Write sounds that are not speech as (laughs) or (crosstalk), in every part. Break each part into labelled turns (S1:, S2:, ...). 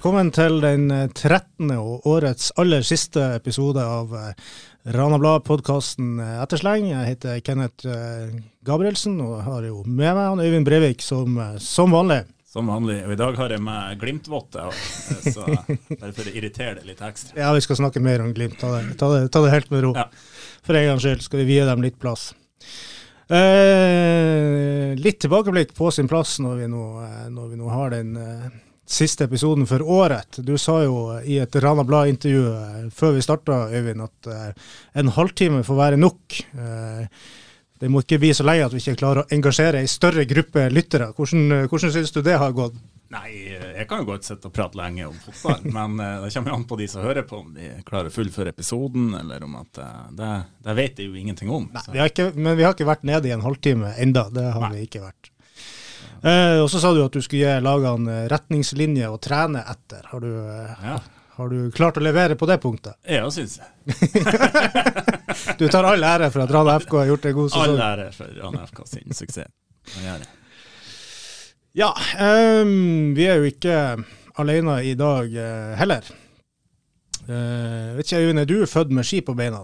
S1: Velkommen til den 13. og årets aller siste episode av Rana Blad-podkasten Ettersleng. Jeg heter Kenneth Gabrielsen og har jo med meg han Øyvind Brevik som, som vanlig.
S2: Som vanlig. Og i dag har jeg med Glimt-votte, så bare for å irritere det litt ekstra.
S1: Ja, vi skal snakke mer om Glimt. Ta det, ta det, ta det helt med ro. Ja. For en gangs skyld skal vi vie dem litt plass. Eh, litt tilbakeblikk på sin plass når vi nå, eh, når vi nå har den eh, siste episoden for året. Du sa jo i et Rana Blad-intervju eh, før vi starta, Øyvind, at eh, en halvtime får være nok. Eh, det må ikke bli så lenge at vi ikke klarer å engasjere ei større gruppe lyttere. Hvordan, hvordan syns du det har gått?
S2: Nei, jeg kan jo godt sitte og prate lenge om fotball, (laughs) men det kommer an på de som hører på, om de klarer å fullføre episoden, eller om at det, det, vet de jo ingenting om.
S1: Nei, vi ikke, men vi har ikke vært nede i en halvtime enda, det har Nei. vi ikke vært. Uh, og så sa du at du skulle gi lagene retningslinjer å trene etter. Har du, ja. har du klart å levere på det punktet?
S2: Ja, syns jeg. (laughs)
S1: du tar all ære for at Rana FK har gjort en god sesong?
S2: All ære for Rana FK sin suksess.
S1: Ja, um, vi er jo ikke alene i dag uh, heller. Uh, vet ikke, Øyvind, er du født med ski på beina?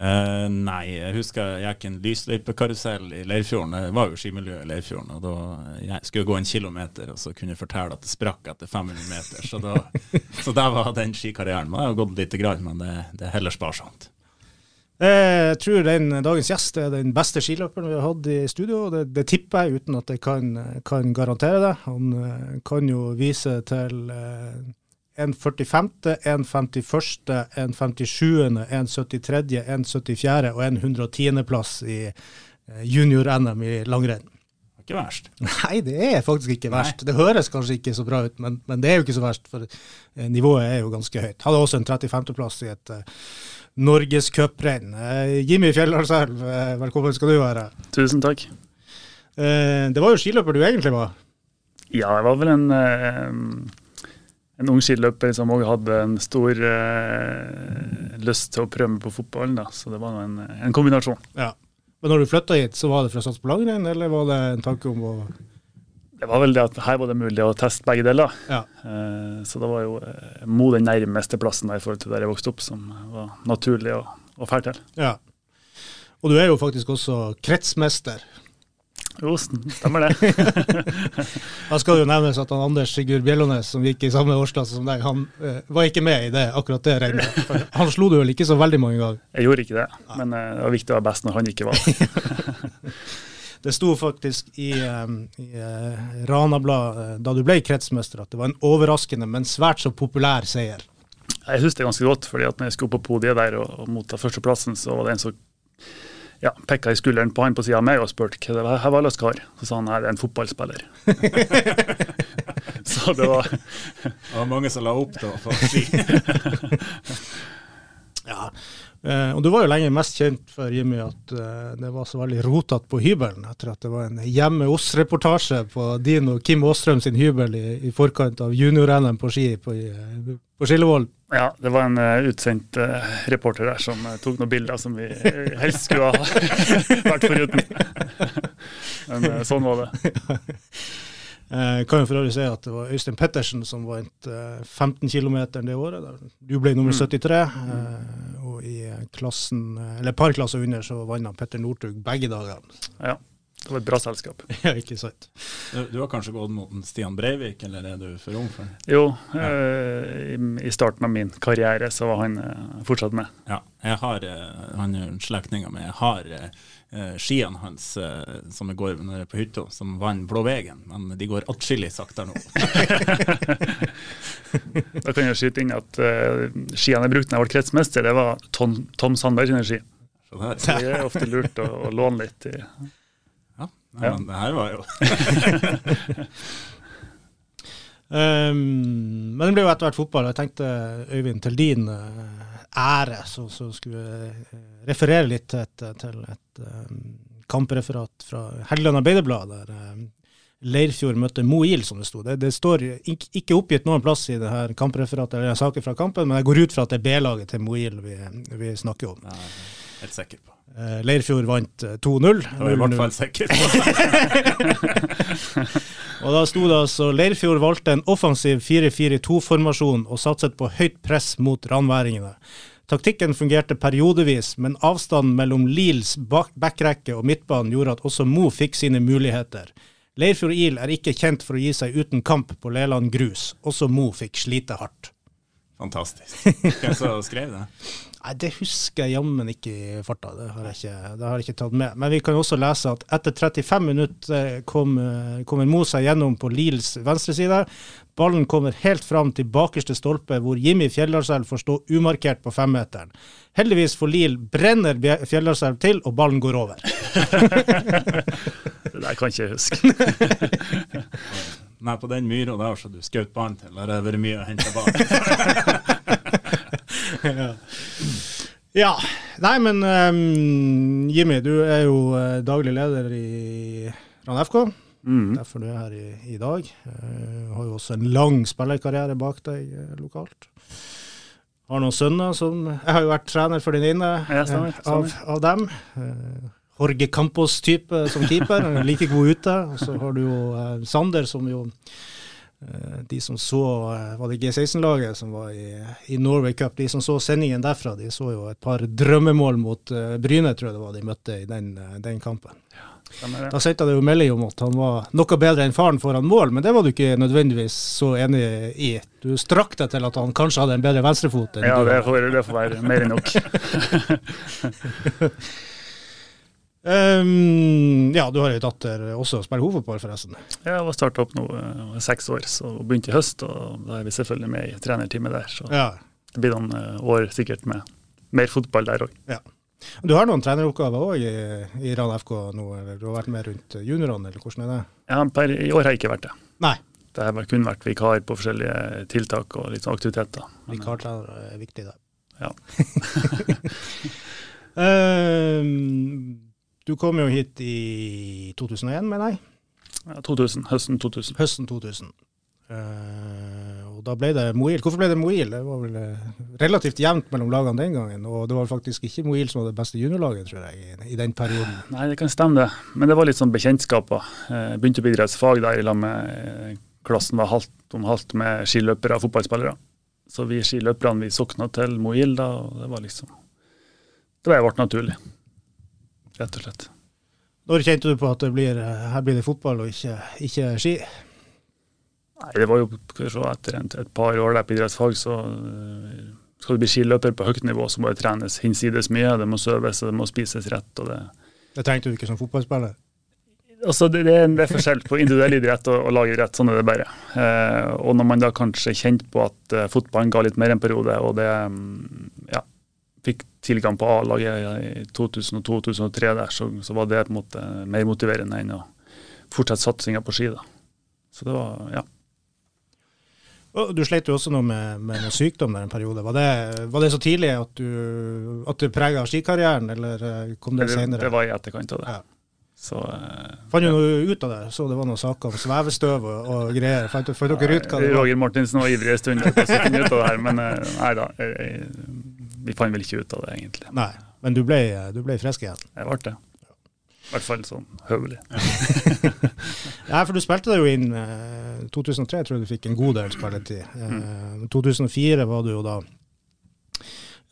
S2: Uh, nei, jeg husker jeg gikk en lysløypekarusell i Leirfjorden. Det var jo skimiljø i Leirfjorden. og da jeg skulle gå en kilometer og så kunne jeg fortelle at det sprakk etter 500 meter. Så, da, (laughs) så der var den skikarrieren. Det har gått litt, grann, men det, det er heller sparsomt.
S1: Jeg tror den, dagens gjest er den beste skiløperen vi har hatt i studio. Det, det tipper jeg uten at jeg kan, kan, garantere det. Han eh, kan jo vise til eh, en 45., en 51., en 57., en 73., en 74. og en 110.-plass i junior-NM i langrenn.
S2: Ikke verst.
S1: Nei, det er faktisk ikke verst. Nei. Det høres kanskje ikke så bra ut, men, men, det er jo ikke så verst, for nivået er jo ganske høyt. Hadde også en 35.-plass i et norgescuprenn. Uh, Jimmy Fjelldalselv, uh, velkommen skal du være.
S3: Tusen takk.
S1: Uh, det var jo skiløper du egentlig var?
S3: Ja, jeg var vel en, en ung skiløper som òg hadde en stor lyst til å prøve meg på fotballen. Da. Så det var en, en kombinasjon.
S1: Ja. Men når du flytta hit, så var det for å satse på langrenn, eller var det en tanke om å
S3: det var vel det at her var det mulig å teste begge deler.
S1: Ja.
S3: Eh, så det var jo eh, Mo den nærmeste plassen der i forhold til der jeg vokste opp, som var naturlig å, fære til.
S1: Ja. Og du er jo faktisk også kretsmester.
S3: Jo, stemmer det. (laughs)
S1: da skal det jo nevnes at han Anders Sigurd Bjellånes, som gikk i samme årsklasse som deg, han uh, var ikke med i det, akkurat det regnet. Han slo du vel ikke så veldig mange ganger?
S3: Jeg gjorde ikke det, men uh, det var viktig å være best når han ikke var
S1: Det (laughs) sto faktisk i, um, i uh, Rana-blad uh, da du ble kretsmester at det var en overraskende, men svært så populær seier.
S3: Jeg husker det ganske godt, fordi at når jeg skulle opp på podiet der og, og motta førsteplassen, så var det en som ja, pekka i skulderen på han på sida av meg og spurte hva det var, her var kar. Så sa han nei, det er en fotballspiller. (laughs) (laughs) så det var
S2: Det var mange som la opp da, for å si. (laughs)
S1: ja, Eh, og du var jo lenge mest kjent for Jimmy at eh, det var så veldig rotete på hybelen, etter at det var en Hjemme oss-reportasje på din og Kim Aastrøm sin hybel i, i forkant av junior-NM på ski på, eh, på Skillevold.
S3: Ja, det var en uh, utsendt uh, reporter der som uh, tok noen bilder som vi helst skulle ha (laughs) vært foruten. Men sånn var det.
S1: Jeg (laughs) kan jo for øvrig si at det var Øystein Pettersen som vant 15 km det året. Du ble nummer 73. Mm i klassen, eller par klasser under så vant Petter Northug begge dagene.
S3: Ja, det var et bra selskap. (laughs)
S1: ja, ikke sant.
S2: Du, du, har kanskje gått mot Stian Breivik, eller er du for ung for
S3: det? Jo, ja. eh, i, i, starten av min karriere så var han eh, fortsatt med.
S2: Ja, jeg har, eh, han er en slektning av meg. Jeg har eh, eh, skiene hans eh, som jeg går når jeg er på hytta, som vant Blåvegen, men de går atskillig saktere nå. (laughs)
S3: da kan jeg skyte inn at skiene jeg brukte da jeg ble kretsmester, det var Tom, Tom Sandberg sine ski. Så det er ofte lurt å, å låne litt. I,
S2: ja, nei, ja. men det her var jo
S1: um, (laughs) Men det ble jo etter hvert fotball. Jeg tenkte, Øyvind, til din uh, ære, så, så skulle jeg eh, referere litt til et, til et um, kampreferat fra Helgeland Arbeiderblad, der um, Leirfjord møtte Moil, som det sto. Det, det står ikke, ikke oppgitt noen plass i det her kampreferatet eller saken fra kampen, men jeg går ut fra at det er B-laget til Moil vi, vi, snakker om.
S2: Helt sikker på.
S1: Eh, Leirfjord vant eh, 2-0.
S2: Det var i hvert fall sikker. (laughs)
S1: Og da sto det altså Leirfjord valgte en offensiv 4-4-2-formasjon og satset på høyt press mot ranværingene. Taktikken fungerte periodevis, men avstanden mellom Liels backrekke og midtbanen gjorde at også Mo fikk sine muligheter. Leirfjord IL er ikke kjent for å gi seg uten kamp på Leland grus. Også Mo fikk slite hardt.
S2: Fantastisk. (laughs) Hvem som skrev det?
S1: Nei, Det husker jeg jammen ikke i farta, det har jeg ikke, det har jeg ikke tatt med. Men vi kan også lese at etter 35 minutter kom, eh, kommer Mo seg gjennom på Liels venstreside. Ballen kommer helt fram til bakerste stolpe, hvor Jimmy Fjelldalselv får stå umarkert på femmeteren. Heldigvis for Liel brenner Fjelldalselv til, og ballen går over. (laughs)
S3: Det der kan ikke jeg huske. (laughs)
S2: Nei, på den myra der så du skjøt ballen til, der har det vært mye å hente bak. (laughs) (laughs)
S1: Ja. Nei, men um, Jimmy, du er jo eh, daglig leder i Rand FK.
S3: Mm.
S1: Derfor du er her i, i dag. Uh, har jo også en lang spillerkarriere bak deg eh, lokalt. Har noen sønner som Jeg har jo vært trener for din inne
S3: Ja, stemmer,
S1: av, av dem. Jorge Campos-type som keeper, er like god ute. Og så har du jo Sander, som jo De som så eh, Var det G16-laget som var i, i Norway Cup? De som så sendingen derfra, de så jo et par drømmemål mot eh, Bryne, tror jeg det var de møtte i den, eh, den kampen.
S3: Ja, det.
S1: Da sendte jeg jo melding om at han var noe bedre enn faren foran mål, men det var du ikke nødvendigvis så enig i. Du strakk deg til at han kanskje hadde en bedre venstrefot
S3: Ja, det får, det får være mer enn nok. (laughs) (laughs)
S1: Um, ja, du har ei datter også som spiller hovedball, forresten.
S3: Jeg var starta opp nå, jeg var seks år, så og begynte i høst. og Da er vi selvfølgelig med i trenerteamet der. Så
S1: Ja.
S3: det blir noen eh, år sikkert med mer fotball der òg.
S1: Du har noen treneroppgaver òg i, i Rann FK nå, eller du har vært med rundt juniorene, eller hvordan er det?
S3: Ja, per, I år har jeg ikke vært det.
S1: Nei,
S3: Det har kun vært vikar på forskjellige tiltak og litt sånn aktiviteter. Men,
S1: vikartrener er viktig der.
S3: Ja.
S1: um, (laughs) (laughs) du kom jo hit i 2001, mener jeg.
S3: ja, 2000, høsten 2000.
S1: Høsten 2000. Uh, og da ble det Moil. Hvorfor ble det Moil? Det var vel eh, relativt jevnt mellom lagene den gangen. Og det var faktisk ikke Moil som var det beste juniorlaget, tror jeg, i, i den perioden.
S3: Nei, det kan stemme det. Men det var litt sånn bekjentskaper. Uh, begynte et idrettsfag der i lag med eh, klassen var halvt om halvt med skiløpere og fotballspillere. Så vi skiløperne vi sokna til Moil da, og det var liksom Det ble ble naturlig. Rett og slett.
S1: Når kjente du på at det blir, her blir det fotball og ikke, ikke ski?
S3: Nei, det var jo kanskje etter en, et par år der på idrettsfag, så eh, skal du bli skiløper på høyt nivå, så må det trenes hinsides mye. Det må søves, og det må spises rett. og det
S1: Det trengte du ikke som fotballspiller.
S3: Altså, det, det, er en, forskjell på individuell idrett og, og lagidrett. Sånn er det bare. Eh, og når man da kanskje kjente på at eh, fotballen ga litt mer en periode, og det mm, ja, fikk tilgang på A-laget i 2002-2003 der, så, så var det på en måte mer motiverende enn å fortsette satsinga på ski. da. Så det var, ja.
S1: Og du slet jo også noe med, med noe sykdom der en periode. Var det, var det så tidlig at du, at du prega skikarrieren, eller eh, kom det
S3: Det,
S1: senere?
S3: det var i etterkant av det.
S1: Ja.
S3: Så eh,
S1: Fant du noe ut av det? Så det var noen saker om svevestøv og, og greier? Fant, fant dere ut hva det var?
S3: Roger Martinsen var ivrig en stund etter å finne ut av det her, men eh, nei da. Jeg, jeg, vi fant vel ikke ut av det, egentlig.
S1: Nei, men du ble, du ble frisk igjen.
S3: Jeg ble det. I hvert fall sånn høvelig. (laughs)
S1: Ja, for du spilte deg jo inn eh, 2003 tror jeg du fikk en god del spilletid. Eh, 2004 var du jo da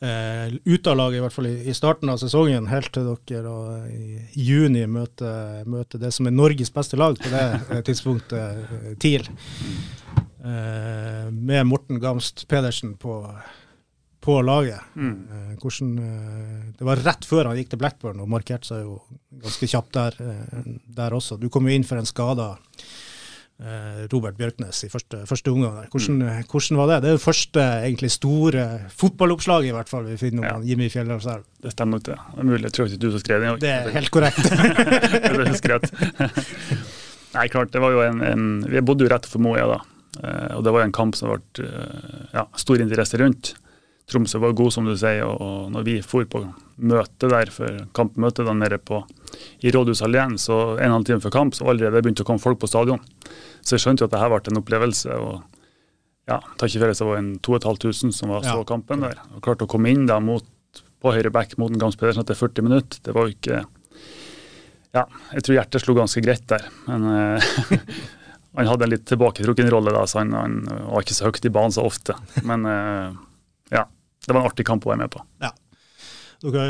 S1: eh, ute av laget, i hvert fall i, i starten av sesongen, helt til dere og, i, i juni møter møter det som er Norges beste lag på det eh, (laughs) tidspunktet, eh, TIL. Eh, med Morten Gamst Pedersen på, på laget.
S3: Mm.
S1: Eh, hvordan, eh, det var rett før han gikk til Blackburn og markerte seg jo ganske kjapt der, eh, der også. Du kom jo inn for en skada Robert Bjørknes i første, første omgang. Hvordan, mm. hvordan var det? Det er det første egentlig store fotballoppslaget i hvert fall vi finner om
S3: Ja.
S1: Jimmy Fjelldalselv.
S3: Det stemmer nok det. Det er mulig. Jeg tror ikke du som skrev den.
S1: Det er helt korrekt. (laughs)
S3: det er skrevet. (laughs) Nei, klart, det var jo en, en Vi bodde jo rett for Moia da. Og det var jo en kamp som ble ja, stor interesse rundt. Tromsø var god, som du sier, og, når vi for på møte der for kampmøte da nede på, i Rådhusalleen, så en og en halv time før kamp, så allerede begynte å komme folk på stadion. Så jeg skjønte jo at det her ble en opplevelse. og ja, tar ikke feil, så var det en 2500 som var så
S1: Ja.
S3: kampen der. Og klarte å komme inn da mot på høyre back mot Gams Pedersen etter 40 minutter. Det var jo ikke Ja, jeg tror hjertet slo ganske greit der. Men uh, (laughs) han hadde en litt tilbaketrukken rolle da, så han, han, var ikke så høyt i banen så ofte. Men ja, det var en artig kamp å være med på.
S1: Ja. Dere,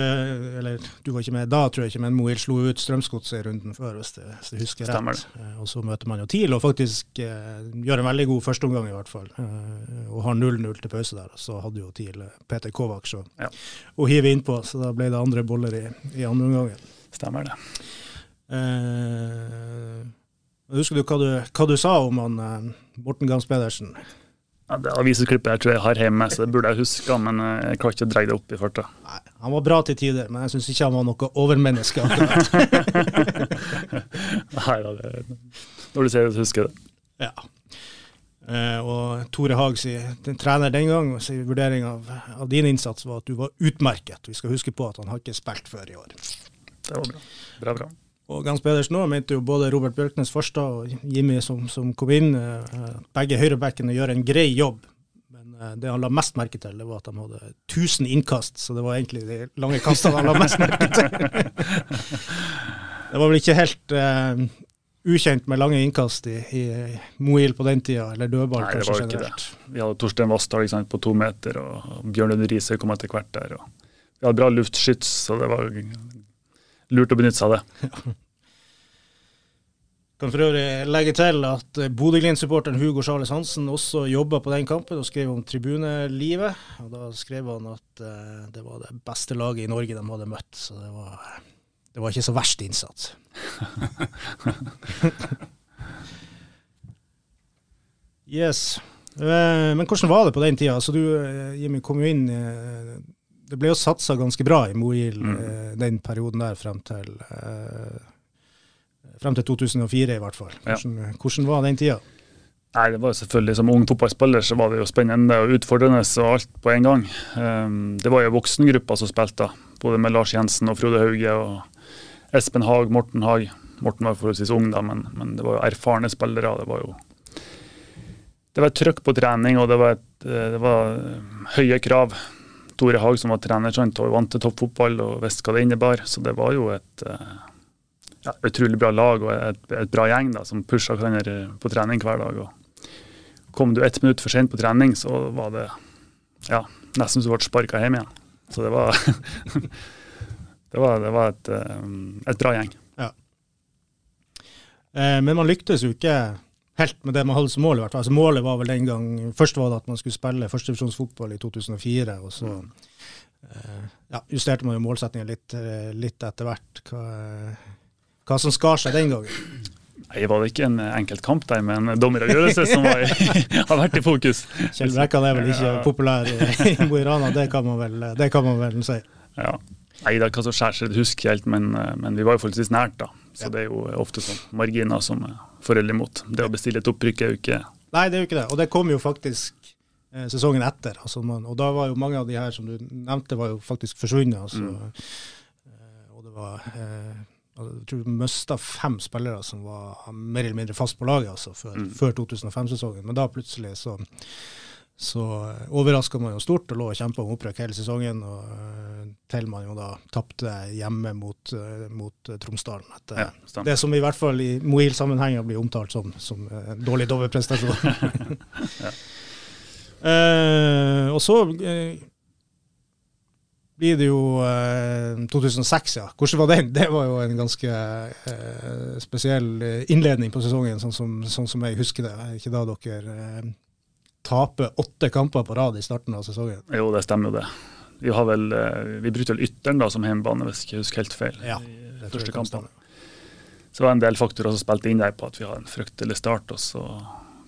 S1: eller du var ikke med da, tror jeg ikke, men Mohild slo ut Strømsgodset i runden før, hvis, jeg husker
S3: Stemmer
S1: rett. Eh, og så møter man jo TIL og faktisk eh, gjør en veldig god førsteomgang, i hvert fall. Eh, og har 0-0 til pause der. Så hadde jo TIL eh, Peter Kovac så,
S3: Ja.
S1: å hive innpå, så da ble det andre boller i, i andre omgangen.
S3: Stemmer det.
S1: Eh, husker du hva, du hva du sa om han eh, Morten Gams Pedersen?
S3: Ja, det avisklippet jeg tror jeg har hjemme, så det burde jeg huske, men eh, jeg klarer ikke å dra det opp i farta.
S1: Nei, han var bra til tider, men jeg syns ikke han var noe overmenneske. (laughs)
S3: Nei da, når du sier det, så husker jeg det.
S1: Ja. Eh, og Tore Haag, sier, den trener den gang, sin vurdering av, av din innsats var at du var utmerket. Vi skal huske på at han har ikke spilt før i år.
S3: Det var bra. Bra, bra.
S1: Og Gans Pedersen òg mente jo både Robert Bjørknes Farstad og Jimmy som, som kom inn, eh, begge høyrebackene gjør en grei jobb. Men eh, det han la mest merke til, det var at de hadde 1000 innkast, så det var egentlig de lange kastene han la mest merke til. (laughs) det var vel ikke helt uh, ukjent med lange innkast i, i Mohild på den tida, eller dødball
S3: Nei,
S1: kanskje
S3: det.
S1: generelt.
S3: Vi hadde Torstein Vassdal på to meter, og Bjørn Lund Riise kom etter hvert der. Vi hadde bra luftskyts, så det var lurt å benytte seg av det. (laughs)
S1: Kan for øvrig legge til at eh, Bodø-Glimt-supporteren Hugo Charles Hansen også jobba på den kampen og skrev om tribunelivet. Og Da skrev han at eh, det var det beste laget i Norge de hadde møtt, så det var, det var ikke så verst innsats. (laughs) yes. Eh, Men hvordan var det på den tida? Så du, Jimmy, kom jo inn Det ble jo satsa ganske bra i Mohild
S3: Mm.
S1: eh, den perioden der frem til eh, Frem til 2004 i hvert fall.
S3: Ja.
S1: Hvordan, hvordan var den tida?
S3: Nei, det var jo selvfølgelig Som ung fotballspiller så var det jo spennende og utfordrende og alt på en gang. Um, det var jo voksengruppa som spilte, både med Lars Jensen og Frode Hauge og Espen Haag, Morten Haag. Morten var forholdsvis ung da, men, men det var jo erfarne spillere. Det var jo det var et trøkk på trening, og det var, et, eh, det var eh, høye krav. Tore Haag som var trener, sant, og vant til toppfotball og visste hva det innebar. Så det var jo et eh, ja, utrolig bra lag og et, et bra gjeng da, som pusha hverandre på trening hver dag. Og kom du ett minutt for sent på trening, så var det ja, nesten så du ble sparka hjem igjen. Så det var (laughs) det var, det var et, eh, et bra gjeng.
S1: Eh, men man lyktes jo ikke helt med det man hadde som mål. i hvert fall. Altså, målet var vel den gang, Først var det at man skulle spille førstedivisjonsfotball i 2004. og så eh, ja, justerte man jo målsettingen litt, eh, litt etter hvert. Hva, hva som skar seg den gangen.
S3: Nei, var det ikke en enkelt kamp der med en dommeravgjørelse som var, (laughs) har vært i fokus?
S1: Kjell Brekkan er vel ikke populær i, Mo i Rana, det kan man vel, det kan man vel si.
S3: Ja. Nei, det er hva som skjer husk husker helt, men, eh, men vi var jo forholdsvis nært, da. Så
S1: Ja.
S3: det er jo ofte sånn marginer som er foreldre imot. Det å bestille et opprykk er jo ikke
S1: Nei, det er jo ikke det. Og det kom jo faktisk eh, sesongen etter. Altså man, og da var jo mange av de her som du nevnte, var jo faktisk forsvunnet. Altså. Eh, og det var eh, altså, Jeg tror du mista fem spillere som var mer eller mindre fast på laget altså, før,
S3: Mm.
S1: før 2005-sesongen. Men da plutselig så så overraska man jo stort og lå og kjempa om opprykk hele sesongen. og eh, Til man jo da tapte hjemme mot, eh, mot eh, Tromsdalen.
S3: ja,
S1: det som i hvert fall i Moil-sammenhenger blir omtalt som, som eh, en dårlig dobbeltprestasjon. (laughs)
S3: Ja. (laughs)
S1: eh, og så eh, blir det jo eh, 2006, ja. Hvordan var den? Det var jo en ganske spesiell innledning på sesongen, sånn som, sånn som jeg husker det. Ikke da dere taper åtte kamper på rad i starten av sesongen?
S3: Jo, det stemmer jo det. Vi, har vel, eh, vi brukte vel Ytteren da som hjemmebane, hvis jeg ikke husker helt feil.
S1: Ja,
S3: i
S1: Det
S3: første kampen. Så det var en del faktorer som spilte inn der på at vi hadde en fryktelig start. Og så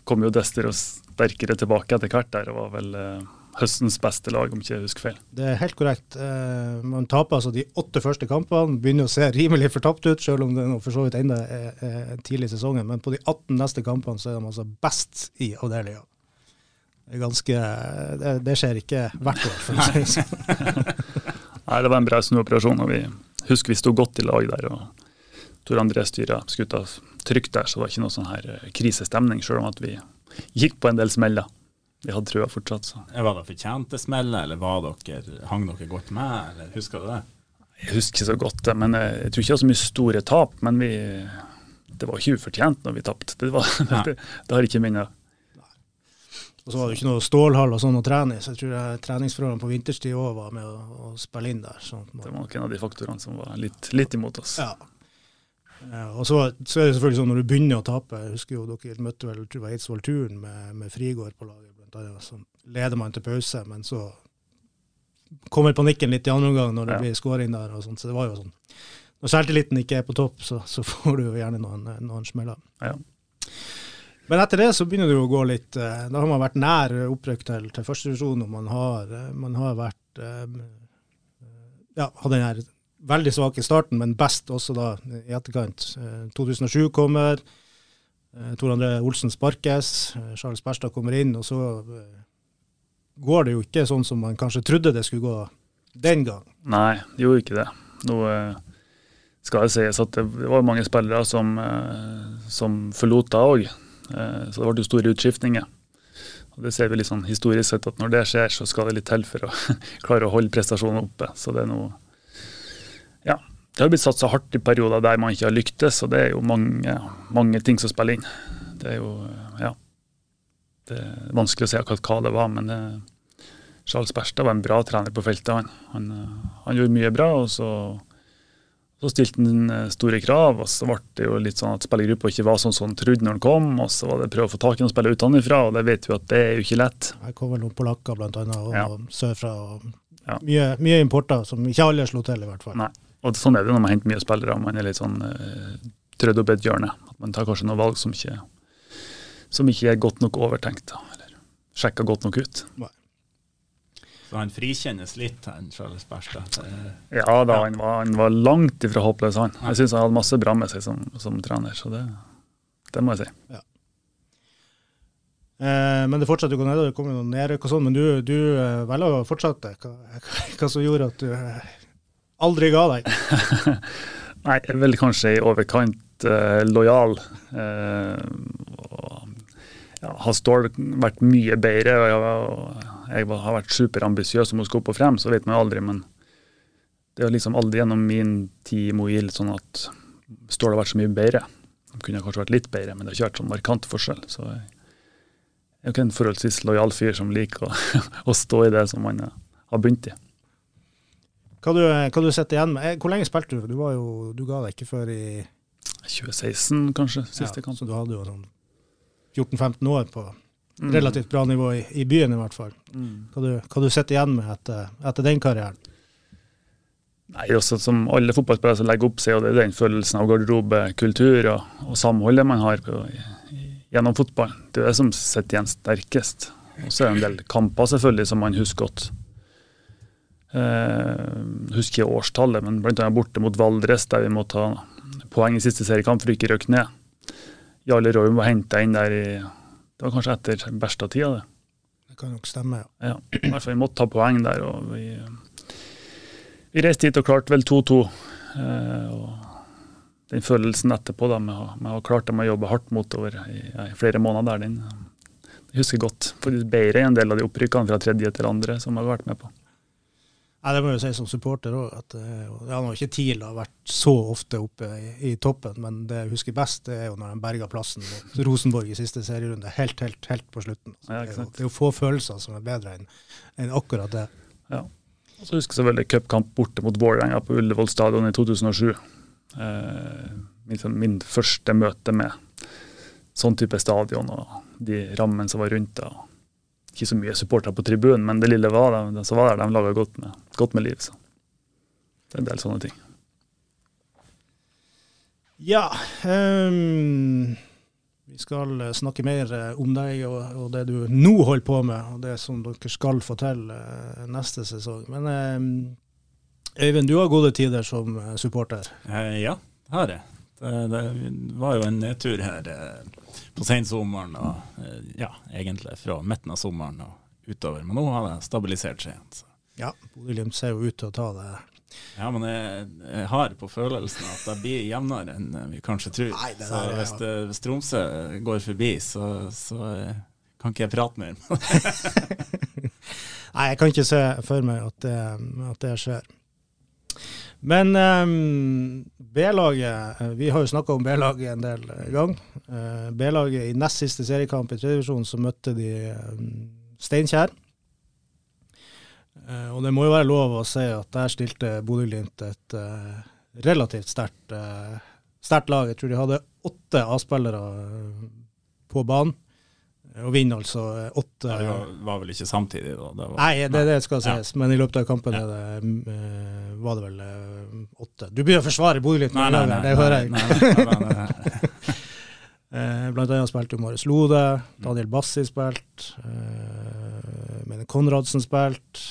S3: kom jo Dester og sterkere tilbake etter hvert der, og var vel eh, høstens beste lag, om ikke jeg husker feil.
S1: Det er helt korrekt. Eh, man taper altså de åtte første kampene. Begynner å se rimelig fortapt ut, selv om det nå for så vidt ennå er, er tidlig i sesongen. Men på de 18 neste kampene så er de altså best i avdelinga. Det er ganske det, det skjer ikke hvert år, for å si det sånn. (laughs)
S3: Nei, det var en bra snuoperasjon, og vi husker vi sto godt i lag der. og Tor André styra skuta trygt der, så det var ikke noe sånn her eh, krisestemning, selv om at vi gikk på en del smeller. vi hadde trua fortsatt. Så.
S2: Var det fortjente smeller, eller var dere, hang dere godt med, eller husker du det?
S3: Jeg husker ikke så godt det, men jeg, jeg tror ikke det var så mye store tap. Men vi, det var ikke ufortjent når vi tapte. Det, var- (laughs) det, det har ikke minnet.
S1: Og så var det jo ikke noe stålhall og sånn å trene i, så jeg tror jeg treningsforholdene på vinterstid òg var med å, å spille inn der.
S3: Det var nok en av de faktorene som var litt, litt imot oss.
S1: Ja. Eh, og så, så er det selvfølgelig sånn når du begynner å tape, jeg husker jo dere møtte vel tror var Eidsvoll Turn med, med Frigård på laget, blant annet, så leder man til pause, men så kommer panikken litt i andre omgang når det
S3: Ja.
S1: blir skåring der og sånt, så det var jo sånn. Når selvtilliten ikke er på topp, så, så får du jo gjerne noen, noen smeller.
S3: Ja.
S1: Men etter det så begynner det å gå litt eh, Da har man vært nær opprykk til, til førstedivisjon, og man har, eh, man har vært eh, Ja, hatt den her veldig svake starten, men best også da i etterkant. Eh, 2007 kommer. Tor André Olsen sparkes. Charles Berstad kommer inn, og så går det jo ikke sånn som man kanskje trodde det skulle gå den gang.
S3: Nei, det gjorde ikke det. Nå skal det sies at det var mange spillere som, som forlot da òg. Så det ble jo store utskiftninger. Og Det ser vi litt sånn historisk sett at når det skjer, så skal det litt til for å (laughs) klare å holde prestasjonen oppe. Så det er noe Ja. Det har blitt satsa hardt i perioder der man ikke har lyktes, og det er jo mange, mange ting som spiller inn. Det er jo Ja. Det er vanskelig å si akkurat hva det var, men det, Charles Berstad var en bra trener på feltet. Han, han, eh, han gjorde mye bra, og så, så stilte han eh, store krav. og Så ble det jo litt sånn at spillergruppa ikke var sånn som han trodde når han kom. og Så var det prøve å få tak i noen spillere utenfra, og det vet vi at det er jo ikke lett.
S1: Her kom vel noen polakker blant annet, og
S3: Ja.
S1: sørfra. og
S3: Ja.
S1: Mye, mye importer som ikke alle slo til, i hvert fall.
S3: Nei. Og sånn er det når man henter mye spillere. Man er litt sånn uh, trødd opp i et hjørne. At man tar kanskje noen valg som ikke, som ikke er godt nok overtenkt. Da, eller sjekka godt nok ut.
S2: Så han frikjennes litt, han Charles Berstad.
S3: Ja da,
S2: Ja.
S3: Han, var, han var langt ifra håpløs, han. Jeg syns han hadde masse bra med seg som, som trener, så det, det må jeg si.
S1: Eh, men det fortsetter jo å gå nedover, det kommer noen nedrykk og sånn. Men du, du eh, velger å fortsette. Hva, hva, hva som gjorde at du eh, aldri ga deg? (laughs)
S3: Nei, jeg er vel kanskje i overkant eh, lojal. Eh, og, ja, har Stål vært mye bedre, og og jeg har vært superambisiøs om å skulle opp og frem, så vet man jo aldri. Men det er liksom aldri gjennom min tid i Moil sånn at Stål har vært så mye bedre. De kunne kanskje vært litt bedre, men det har ikke vært sånn markant forskjell. Så jeg, er jo ikke en forholdsvis lojal fyr som liker å, (laughs) å stå i det som man har begynt i.
S1: Hva du, hva du sitter igjen med? Eh, Hvor lenge spilte du? Du, var jo, du ga deg ikke før i
S3: 2016, kanskje, siste
S1: ja,
S3: kamp.
S1: Så du hadde jo sånn 14-15 år på. Relativt bra nivå i, i byen, i hvert fall.
S3: Mm.
S1: Hva du, hva du sitter igjen med etter, etter den karrieren?
S3: Nei, også Som alle fotballspillere som legger opp seg, og det er den følelsen av garderobekultur og, og samholdet man har på, gjennom fotball. Det er det som sitter igjen sterkest. Og så er det en del kamper selvfølgelig som man husker godt. Eh, husker jeg årstallet, men bl.a. borte mot Valdres, der vi må ta poeng i siste seriekamp for ikke å rykke ned. Jarle Roy var henta inn der i Det var kanskje etter Berstad-tida, det.
S1: Det kan nok stemme, ja.
S3: Ja, i hvert fall vi måtte ta poeng der. og Vi, vi reiste hit og klarte vel 2-2. Eh, og den følelsen etterpå da, med, å- med å ha klart det med å jobbe hardt motover i, i flere måneder der, den, jeg husker godt. Faktisk bedre enn en del av de opprykkene fra tredje til andre som jeg har vært med på.
S1: Nei, Det må jeg jo si som supporter òg, eh, ja, nå har ikke TIL har vært så ofte oppe i, i toppen, men det jeg husker best, det er jo når de berga plassen mot Rosenborg i siste serierunde, helt, helt, helt på slutten. Altså,
S3: Ja,
S1: det, er jo, det er jo få følelser som er bedre enn en akkurat det. Ja.
S3: Og så husker jeg selvfølgelig cupkamp borte mot Vålerenga på Ullevål stadion i 2007. Eh, min, min første møte med sånn type stadion og de rammene som var rundt det. Ikke så mye supportere på tribunen, men det lille var der, de som var der, de laga godt, med- godt med liv. Så. Det er en del sånne ting.
S1: Ja, um, vi skal snakke mer eh, om deg og, og det du nå holder på med, og det som dere skal få til eh, neste sesong. Men um, Øyvind, du har gode tider som eh, supporter.
S2: Ja, det har jeg. Det, det var jo en nedtur her på sensommeren, og eh, ja, egentlig fra midten av sommeren og utover. Men nå har det stabilisert seg igjen. Så.
S1: Ja, Bodø-Glimt ser jo ut til å ta det.
S2: Ja, men jeg, jeg har på følelsen at det blir jevnere enn vi kanskje tror.
S1: Nei, det
S2: så hvis, det, hvis Tromsø går forbi, så, så eh, kan ikke jeg prate mer? (laughs)
S1: Nei, jeg kan ikke se for meg at det, at det skjer. Men um, B-laget eh, Vi har jo snakka om B-laget en del gang. Uh, B-laget i nest siste seriekamp i tredjevisjon så møtte de um, Steinkjer. Uh, og det må jo være lov å si at der stilte Bodø-Glimt et uh, relativt sterkt lag. Jeg tror de hadde åtte A-spillere på banen. Og vinner altså åtte
S2: ja, Det var, var, vel ikke samtidig, da?
S1: Det var, nei, det er det skal sies. Ja. Men i løpet av kampen ja. det, uh, var det vel uh, åtte. Du begynner å forsvare Bodø litt,
S2: nei, nei, nei,
S1: det hører jeg. uh, (laughs) blant annet spilte Marius Lode, Daniel Bassi spilte, uh, Konradsen spilte.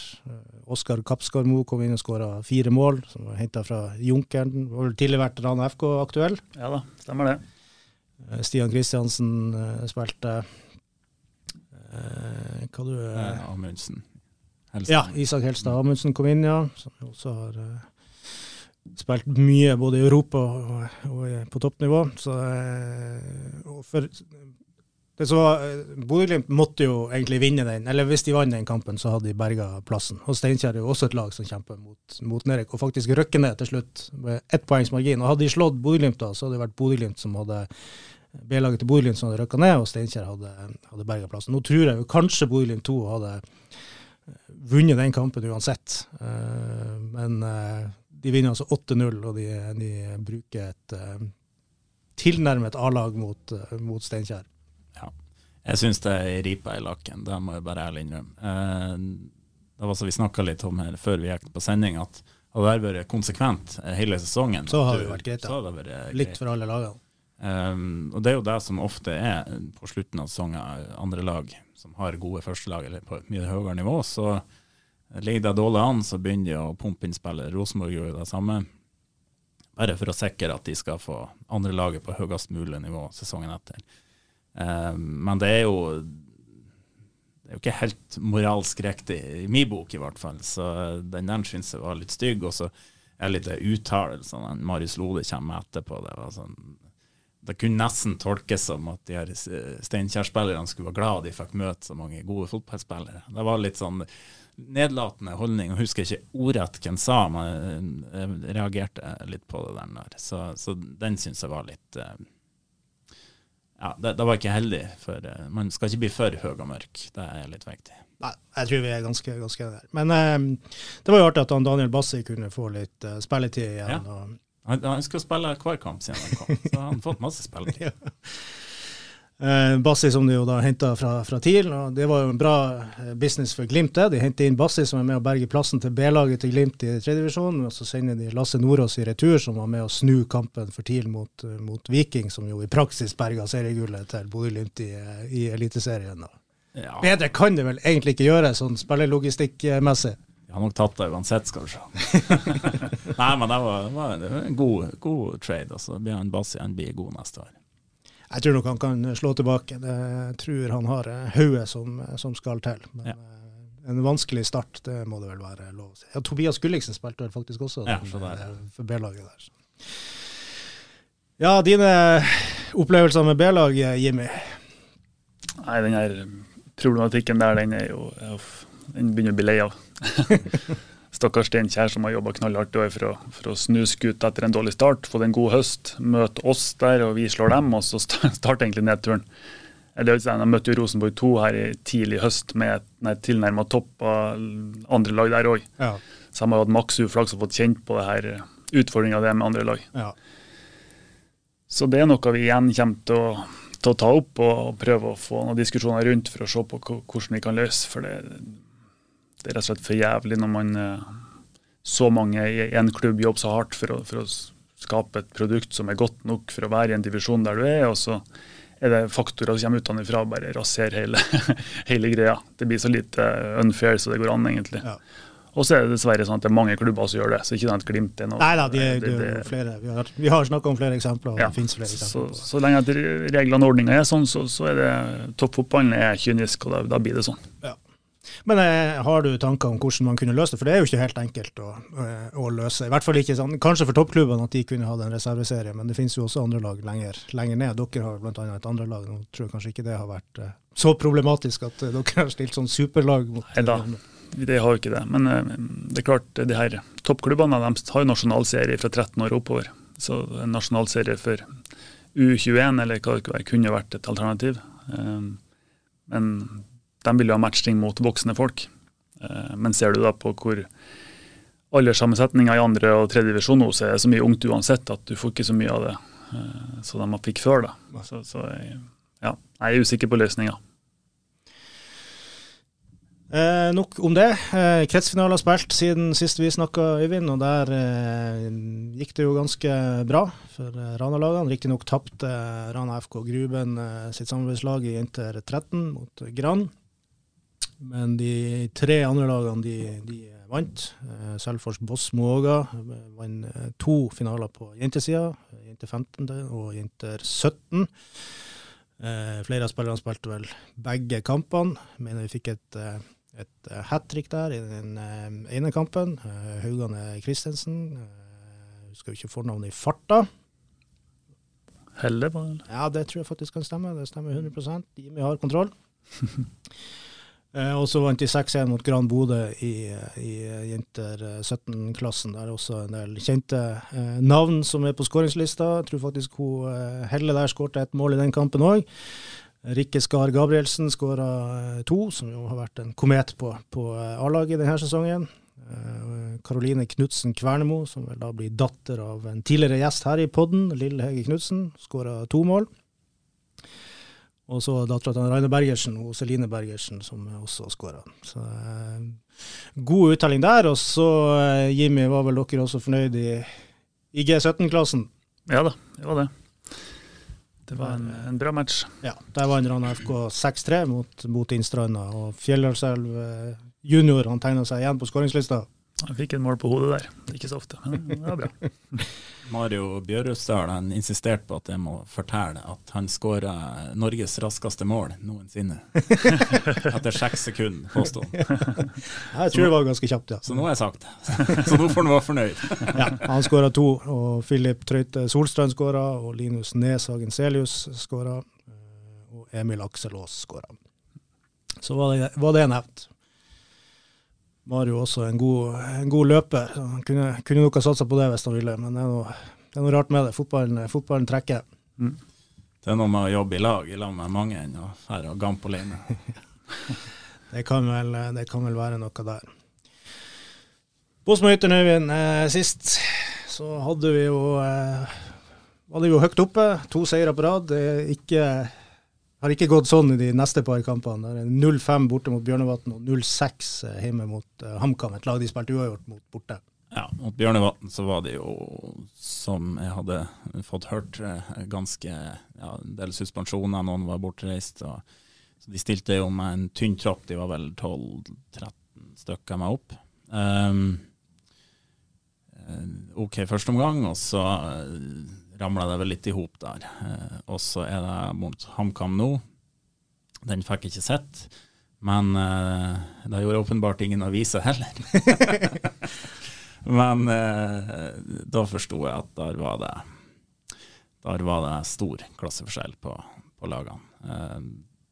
S1: Oskar Kapskarmo kom inn og skåra fire mål, som var henta fra Junkeren. Var tidligere vært Rana FK aktuell.
S3: Ja da, stemmer det.
S1: Stian Kristiansen spilte. Eh, hva du
S2: eh, Amundsen.
S1: Ja, Isak Helstad Amundsen kom inn, ja. Som også har eh, spilt mye både i Europa og, og på toppnivå. Så, og for det som var, Bodø-Glimt måtte jo egentlig vinne den, eller hvis de vant den kampen, så hadde de berga plassen. Og Steinkjer er jo også et lag som kjemper mot, mot nedrykk, og faktisk røkker ned til slutt med ett poengs margin. Og hadde de slått Bodø-Glimt da, så hadde det vært Bodø-Glimt som hadde B-laget til Bodø-Glimt som hadde rykka ned, og Steinkjer hadde, hadde berga plassen. Nå tror jeg jo kanskje Bodø-Glimt 2 hadde eh, vunnet den kampen uansett. Uh, men uh, de vinner altså 8-0, og de, de, bruker et tilnærmet A-lag mot, mot Steinkjer.
S2: Ja. Jeg syns det er ripa i lakken, det må jeg bare ærlig innrømme. det var så vi snakka litt om her før vi gikk på sending, at hadde det vært konsekvent hele sesongen
S1: Så hadde det vært greit, ja. Likt for alle lagene.
S2: Um, og det er jo det som ofte er på slutten av sesongen, andre lag som har gode førstelag eller på et mye høyere nivå, så ligger det dårlig an, så begynner de å pumpe inn spillere. Rosenborg gjorde det samme. Bare for å sikre at de skal få andre laget på høyest mulig nivå sesongen etter. Um, men det er jo det er jo ikke helt moralsk riktig, i min bok i hvert fall. Så den der syns jeg var litt stygg. Og så er det litt uttalelsene Marius Lode kommer etterpå. Det var sånn det kunne nesten tolkes som at de her Steinkjer-spillerne skulle være glad de fikk møte så mange gode fotballspillere. Det var litt sånn nedlatende holdning. Jeg husker ikke ordrett hvem sa, men jeg reagerte litt på det der. Så, så den syns jeg var litt eh, Ja, det, det, var ikke heldig. For eh, man skal ikke bli for høy og mørk. Det er litt viktig.
S1: Nei, jeg tror vi er ganske, ganske der. Men eh, det var jo artig at Daniel Bassi kunne få litt spilletid igjen. Ja. og
S2: han, han skal spille hver kamp siden han kom, så han har fått masse spilletid. (laughs) ja.
S1: Eh, Bassi som de jo da henta fra, fra, TIL, og det var jo en bra eh, business for Glimt. det. De henter inn Bassi som er med å berge plassen til B-laget til Glimt i tredjedivisjon. Og så sender de Lasse Nordås i retur, som var med å snu kampen for TIL mot, eh, mot Viking, som jo i praksis berga seriegullet til Bodø-Glimt i, i Eliteserien. Ja. Bedre kan det vel egentlig ikke gjøre, sånn spillerlogistikkmessig.
S2: Jeg har nok tatt det uansett, skal du se. (laughs) Nei, men det var, det var en god, god trade. Altså. Bjørn Bassi blir god neste år.
S1: Jeg tror nok han kan slå tilbake. Jeg tror han har hodet som, som, skal til. Men ja. Eh, en vanskelig start, det må det vel være lov å si. Ja, Tobias Gulliksen spilte vel faktisk også
S2: ja,
S1: eh, for B-laget der. Så. Ja, dine opplevelser med B-lag, Jimmy?
S3: Nei, den her problematikken der, den er jo Den begynner å bli lei av. (laughs) Stakkars Steinkjer som har jobba knallhardt for, å, for å snu skuta etter en dårlig start, få en god høst, møte oss der, og vi slår dem, og så (laughs) starter egentlig nedturen. De møtte jo Rosenborg 2 her i tidlig høst med et tilnærma topp av andre lag der òg. Ja. Så de har hatt maks uflaks og fått kjent på det her utfordringa det med andre lag. Ja. Så det er noe vi igjen kommer til å, til å ta opp og prøve å få noen diskusjoner rundt for å se på hvordan vi kan løse. For det, det er rett og slett for jævlig når man eh, så mange i en klubb jobber så hardt for å, for å, skape et produkt som er godt nok for å være i en divisjon der du er, og så er det faktorer som kommer utenfra og bare raserer hele, (laughs) hele, greia. Det blir så lite unfair så det går an, egentlig. Ja. Og så er det dessverre sånn at det er mange klubber som gjør det. så ikke den Glimt er noe.
S1: Nei da, de, det, det, det, flere. Vi har, vi har snakka om flere eksempler. og ja, det finnes flere eksempler.
S3: Så, så lenge at reglene og ordninga er sånn, så, så er det toppfotballen er kynisk, og da, da blir det sånn. Ja.
S1: Men eh, har du tanker om hvordan man kunne løse det? For det er jo ikke helt enkelt å, eh, å løse. I hvert fall ikke sånn, Kanskje for toppklubbene at de kunne hatt en reserveserie, men det finnes jo også andre lag lenger, lenger ned. Dere har bl.a. et andre lag. Nå tror jeg kanskje ikke det har vært eh, så problematisk at eh, dere har stilt sånn superlag mot
S3: Nei da. Det har jo ikke det. Men eh, det er klart, de her toppklubbene de har jo nasjonalserie fra 13 år oppover. Så en nasjonalserie for U21 eller hva det kunne vært et alternativ. Eh, Men de vil jo ha matching mot voksne folk. Eh, Men ser du da på hvor alderssammensetninga i andre og tredje divisjon nå, så er det så mye ungt uansett at du får ikke så mye av det eh, som de fikk før. da. Så, så jeg, ja, jeg er usikker på løsninga.
S1: Eh, nok om det. Eh, har spilt siden sist vi snakka, Øyvind, og der eh, gikk det jo ganske bra for eh, Rana-lagene. Riktignok tapte Rana FK Gruben sitt samarbeidslag i Inter 13 mot Gran. Men de tre andre lagene de, de vant. Eh, Selfors Boss Måga vant eh, to finaler på jentesida, jente 15 og jenter 17. Eh, flere av spillerne spilte vel begge kampene. Mener vi fikk et eh, et hat trick der i den ene kampen. Haugane Christensen. Husker jo ikke fornavnet i farta.
S3: Helle, bare?
S1: Ja, det tror jeg faktisk kan stemme. Det stemmer 100% Jimmy har kontroll. (laughs) Uh, og så vant de 6-1 mot Gran Bodø i, i jenter 17-klassen. Der er også en del kjente uh, navn som er på skåringslista. Jeg tror faktisk hun Helle der skårte et mål i den kampen òg. Rikke Skar Gabrielsen skåra to, som jo har vært en komet på, på A-laget denne sesongen. Karoline Knutsen Kvernemo, som vel da blir datter av en tidligere gjest her i podden, Lille Hege Knutsen, skåra to mål. Og så dattera til Raine Bergersen og Celine Bergersen, som også skåra. Så eh, god uttelling der. Og så, eh, Jimmy, var vel dere også fornøyd i, i G17-klassen?
S3: Ja da, det var det. Det var en, en bra match.
S1: Ja, Der vant Rana FK 6-3 mot, mot Innstranda. Og Fjelldalselv eh, junior han tegna seg igjen på skåringslista.
S3: Jeg fikk et mål på hodet der. Er ikke så ofte, men det var bra. (laughs)
S2: Mario Bjørøsdal han insisterte på at jeg må fortelle at han skåra Norges raskeste mål noensinne. (laughs) Etter seks sekunder, påsto han. (laughs)
S1: Jeg tror det var ganske kjapt, ja.
S2: Så nå har jeg sagt det. Så nå får han være fornøyd.
S1: ja, han skåra to, og Filip Trøyte Solstrand skåra, og Linus Neshagen Selius skåra, og Emil Akselås skåra. Så var det, var det nevnt. Mario også en god, en god løper. Han kunne, kunne nok ha satsa på det hvis han ville, men det er noe, det er noe rart med det. Fotballen, fotballen trekker.
S3: Mm.
S2: Det er noe med å jobbe i lag i lag med mange enn å være gamp alene. (laughs)
S1: det, kan vel, det kan vel være noe der. Bosmo Ytteren Øyvind. Eh, sist så hadde vi jo eh, var det jo høyt oppe. To seire på rad. Det ikke har ikke gått sånn i de neste par kampene. Det er 0-5 borte mot Bjørnevatn og 0-6 hjemme mot uh, HamKam, et lag de spilte uavgjort mot borte.
S2: Ja, mot Bjørnevatn så var det jo, som jeg hadde fått hørt, ganske ja, en del suspensjoner. Noen var bortreist. Og, så de stilte jo med en tynn tropp. De var vel 12-13 stykker meg opp. Um, OK første omgang, og så ramla det vel litt i hop der. Eh, og så er det mot HamKam nå. Den fikk jeg ikke sett, men eh, det gjorde åpenbart ingen aviser heller. (laughs) men eh, da forsto jeg at der var det der var det stor klasseforskjell på, på lagene. Eh,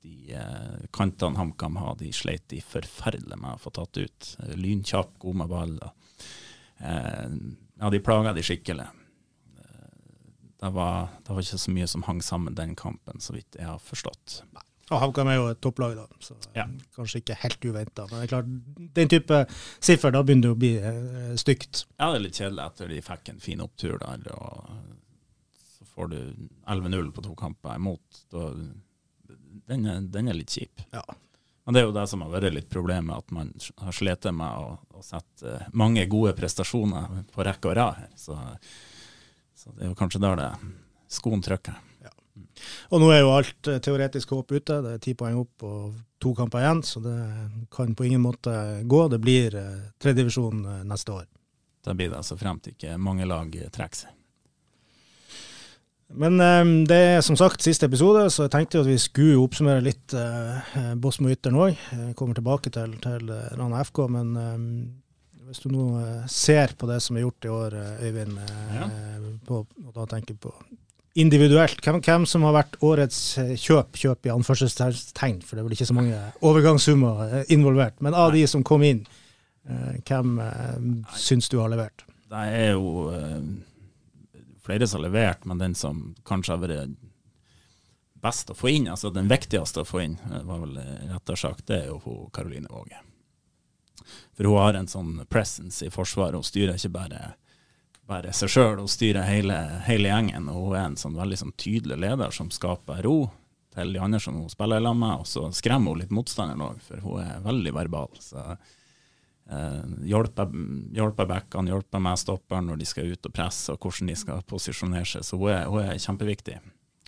S2: de eh, kantene HamKam har, de sleit de forferdelig med å få tatt ut. Lynkjapp, god med ball. Eh, ja, de plaga de skikkelig det var, det var, ikke så mye som hang sammen den kampen, så vidt jeg har forstått.
S1: Nei. Og HamKam er jo et topplag, da, så ja. kanskje ikke helt uventa. Men det er klart, den type siffer, da begynner det å bli eh, stygt.
S2: Ja, det er litt kjedelig etter de fikk en fin opptur der. og Så får du 11-0 på to kamper imot. Da, den, er, den, er, litt kjip.
S1: Ja.
S2: Men det er jo det som har vært litt problemet, at man har slitt med å, å sette mange gode prestasjoner på rekke og rad her. Så så det er jo kanskje der det skoen trykker.
S1: Ja. Og nå er jo alt eh, teoretisk håp ute. Det er ti poeng opp og to kamper igjen, så det kan på ingen måte gå. Det blir eh, tredjedivisjon eh, neste år.
S2: Det blir det, så fremt ikke mange lag trekker seg.
S1: Men um, det er som sagt siste episode, så jeg tenkte at vi skulle oppsummere litt uh, Bosmo Ytteren òg. Kommer tilbake til, til Rana FK, men um, hvis du nå uh, ser på det som er gjort i år, Øyvind, uh, ja. på, og da tenker på individuelt, hvem, hvem, som har vært årets kjøp, kjøp i anførselstegn, for det er vel ikke så mange overgangssummer involvert, men av Nei. de som kom inn, hvem syns du har levert?
S2: Det er jo flere som har levert, men den som kanskje har vært best å få inn, altså den viktigste å få inn, eh, var vel rett rettere sagt, det er jo Karoline Våge. For hun har en sånn presence i Forsvaret. Hun styrer ikke bare, bare seg sjøl, hun styrer hele, hele, gjengen. Og hun er en sånn veldig sånn tydelig leder som skaper ro til de andre som hun spiller sammen med. Og så skremmer hun litt motstanderen òg, for hun er veldig verbal. Så Eh, hjelper, hjelper backene, hjelper med stopperen når de skal ut og presse, og hvordan de skal posisjonere seg. Så hun er, hun er kjempeviktig.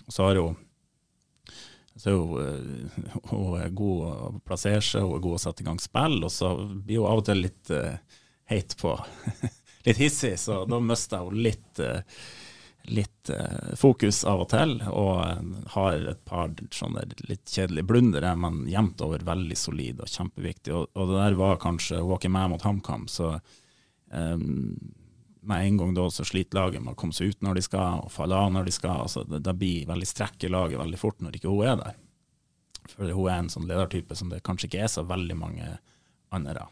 S2: Og så har hun så er hun, eh, (laughs) hun er god å plassere seg, hun er god å sette i gang spill, og så blir hun av og til litt uh, heit på (laughs) Litt hissig, så da mister hun litt uh, litt uh, fokus av og til, og eh, har et par sånne litt kjedelige blundere, men jevnt over veldig solid og kjempeviktig. Og, og, det der var kanskje Hun var ikke med mot HamKam, så um, med en gang da så sliter laget med å komme seg ut når de skal, og falle av når de skal. altså Det, det blir veldig strekk i laget veldig fort når ikke hun er der. For hun er en sånn ledertype som det kanskje ikke er så veldig mange andre.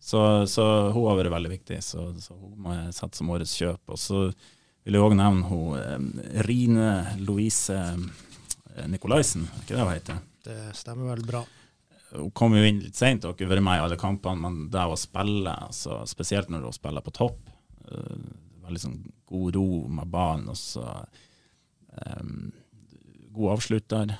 S2: Så, så hun har vært veldig viktig, så, så hun må jeg sette som årets kjøp. og så vil jeg òg nevne hun, eh, Rine Louise eh, Nikolaisen, er ikke det hun heter?
S1: Det stemmer vel bra.
S2: Hun kom jo inn litt seint og har ikke vært med i alle kampene, men det å spille, altså, spesielt når hun spiller på topp, veldig sånn god ro med ballen og så um, god avslutter.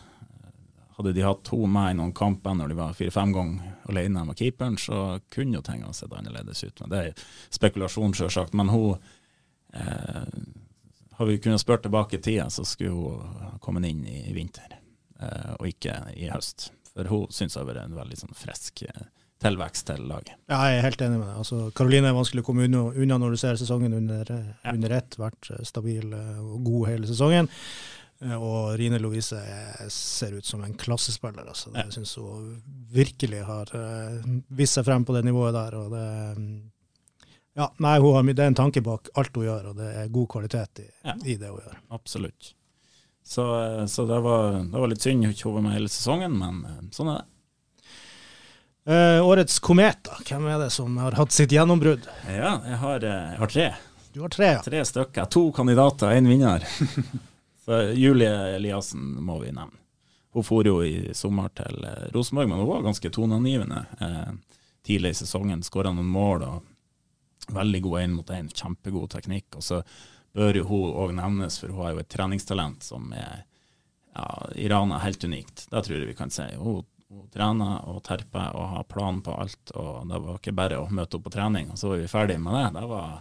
S2: Hadde de hatt to med i noen kamper når de var fire-fem ganger alene med keeperen, så kunne jo tingene sett annerledes ut. Men det er spekulasjon, sjølsagt. Men hun Eh, har vi kunnet spørre tilbake i tida, så skulle hun kommet inn i vinter, eh, og ikke i høst. For hun syns det har vært en veldig sånn frisk eh, tilvekst til laget.
S1: Ja, jeg er helt enig med deg. Altså, Karoline er vanskelig å komme unna, når du ser sesongen under, ja. under ett. Vært stabil og god hele sesongen. Og Rine Louise ser ut som en klassespiller. Altså. Jeg syns hun virkelig har vist seg frem på det nivået der. og det ja, nei, har, Det er en tanke bak alt hun gjør, og det er god kvalitet i, ja. i det hun gjør.
S2: Absolutt. Så, så det, var, det, var, litt synd hun ikke var med hele sesongen, men eh, sånn er det.
S1: Uh, årets komet, da. Hvem er det som har hatt sitt gjennombrudd?
S2: Ja, jeg har, eh, jeg har, tre.
S1: Du har tre, ja.
S2: Tre stykker. To kandidater, én vinner. (laughs) så Julie Eliassen må vi nevne. Hun for jo i sommer til Rosenborg, men hun var ganske toneangivende eh, tidlig i sesongen. Skåra noen mål og Veldig god én mot én, kjempegod teknikk. Og så bør jo hun òg nevnes, for hun har jo et treningstalent som er ja, i er helt unikt. Det tror jeg vi kan si. Hun, hun trener og terper og har plan på alt. og Det var ikke bare å møte henne på trening, og så var vi ferdig med det. det var,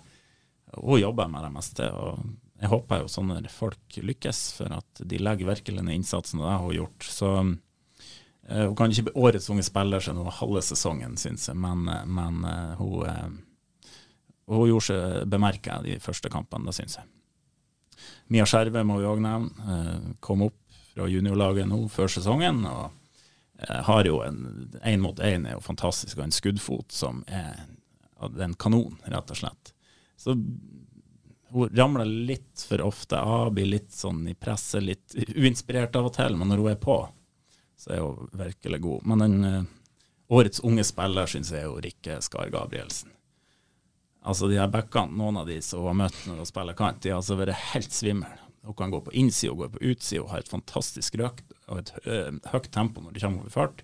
S2: hun jobber med det meste. og Jeg håper jo sånne folk lykkes, for at de legger virkelig ned innsatsen det hun har gjort. Så uh, Hun kan ikke bli årets unge spiller siden hun var halve sesongen, syns jeg, men, eh, men uh, hun hun gjorde seg bemerka de første kampene, det syns jeg. Mia Skjerve må vi òg nevne. Eh, kom opp fra juniorlaget nå før sesongen. og eh, har jo en én mot én er jo fantastisk, og en skuddfot som er, en kanon, rett og slett. Så hun ramler litt for ofte av, blir litt sånn i presset, litt uinspirert av og til. Men når hun er på, så er hun virkelig god. Men den uh, årets unge spiller syns jeg er jo Rikke Skar Gabrielsen. Altså de her backene, noen av de som har møtt når de spiller kant, de har altså vært helt svimle. Hun kan gå på innsida gå på utsida og ha et fantastisk røk og et øh, høyt tempo når de kommer over fart,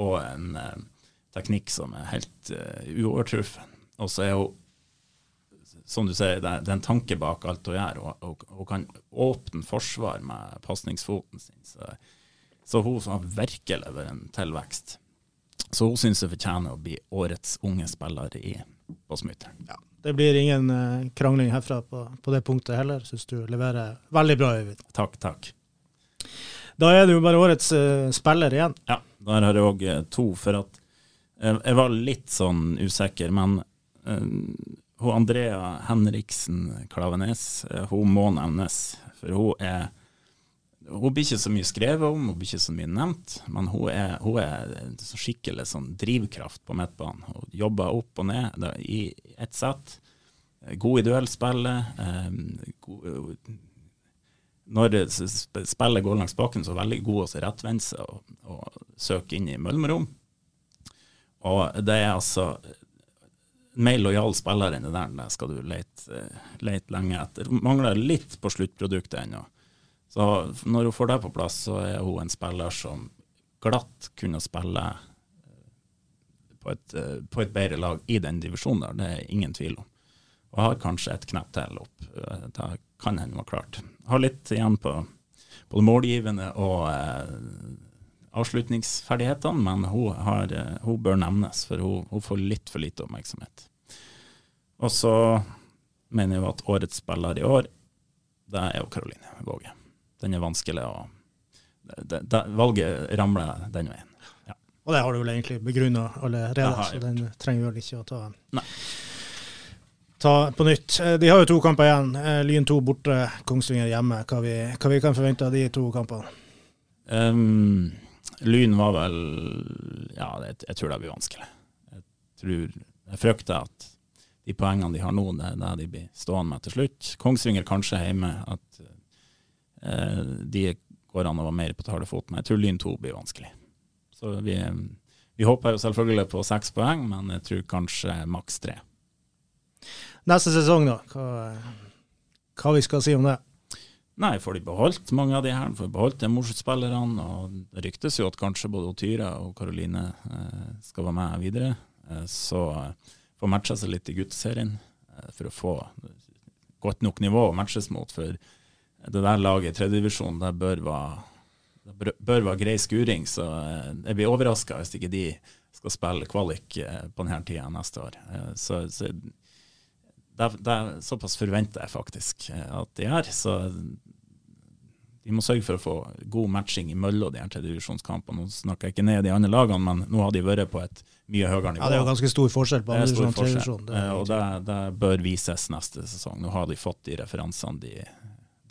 S2: og en eh, teknikk som er helt øh, uovertruffen. Og så er hun, som du sier, det, det er en tanke bak alt hun gjør. Hun kan åpne forsvar med pasningsfoten sin. Så, så hun har virkelig vært en tilvekst. Så hun syns hun fortjener å bli årets unge spiller i på.
S1: Ja, det blir ingen uh, krangling herfra på, på, det punktet heller. Syns du leverer veldig bra, Øyvind.
S2: Takk, takk.
S1: Da er det jo bare årets uh, spiller igjen.
S2: Ja, der har jeg òg uh, to. For at jeg var litt sånn usikker, men hun Andrea Henriksen Klavenes eh, hun må nevnes. For hun er Hun blir ikke så mye skrevet om, hun blir ikke så mye nevnt, men hun er, hun er skikkelig sånn drivkraft på midtbanen. Hun jobber opp og ned da, i ett sett. God i duellspillet. Eh, god, når spillet går langs bakken, så er veldig god å rettvende seg og, og søke inn i mellomrom. Og det er altså mer lojal spiller enn det der, det skal du lete, lete lenge etter. Mangler litt på sluttproduktet ennå. Så når hun får det på plass, så er hun en spiller som glatt kunne spille eh, på et, eh, på et bedre lag i den divisjonen der, det er ingen tvil om. Og har kanskje et knepp til opp. Eh, det kan hende var klart. Har litt igjen på både målgivende og eh, avslutningsferdighetene, men hun, har, hun, bør nevnes, for hun, hun, får litt for lite oppmerksomhet. Og så mener jeg at årets spiller i år, det er jo Karoline Våge. Den er vanskelig å det, det, Valget ramler den veien. Ja.
S1: Og det har du vel egentlig begrunna allerede, så den trenger vi vel ikke å ta, ta på nytt. Eh, de har jo to kamper igjen. Eh, Lyn 2 borte, Kongsvinger hjemme. Hva vi, hva vi kan forvente av de to kampene?
S2: Um, Lyn var vel Ja, jeg, jeg tror det blir vanskelig. Jeg, tror, jeg frykter at de poengene de har nå, det er det de blir stående med til slutt. Kongsvinger kanskje hjemme, at uh, de går an å være mer på talefot. Men jeg tror Lyn 2 blir vanskelig. Så vi, vi håper jo selvfølgelig på seks poeng, men jeg tror kanskje maks tre.
S1: Neste sesong, da? Hva, hva vi skal si om det?
S2: Nei, får de beholdt mange av de her, får de beholdt Mosjø-spillerne. Og det ryktes jo at kanskje både Tyra og Karoline eh, skal være med videre. Eh, så eh, få matcha seg litt i Gutteserien eh, for å få godt nok nivå å matches mot. For det der laget i tredjedivisjon, det bør være bør være grei skuring, så eh, jeg blir overraska hvis ikke de skal spille kvalik eh, på denne tida neste år. Så, så det, det, såpass forventer jeg faktisk at de gjør. Så de må sørge for å få god matching imellom de her tredjedivisjonskampene. Nå snakker jeg ikke ned de andre lagene, men nå har de vært på et mye høyere nivå.
S1: Ja, Det er jo ganske stor forskjell på andre divisjon og tredje divisjon.
S2: Eh, og det, det, bør vises neste sesong. Nå har de fått de referansene de,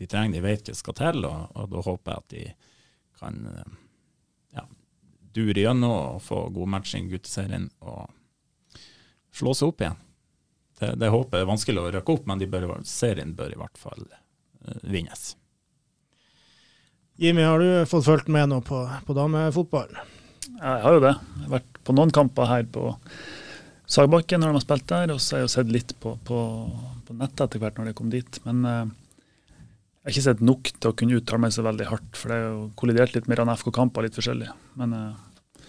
S2: de trenger, de vet hva skal til, og, og, da håper jeg at de kan eh, ja, dure gjennom og få god matching i Gutteserien og slå seg opp igjen. Det, det håper jeg er vanskelig å røkke opp, men bør, serien bør i hvert fall uh, vinnes.
S1: Jimmy, har du fått fulgt med nå på, på damefotball?
S3: Ja, jeg har jo det. Jeg har vært på noen kamper her på Sagbakken når de har spilt der, og så har jeg jo sett litt på, på, på nettet etter hvert når de kom dit. Men uh, jeg har ikke sett nok til å kunne uttale meg så veldig hardt, for det er jo kollidert litt med FK-kamper, litt forskjellig. Men uh,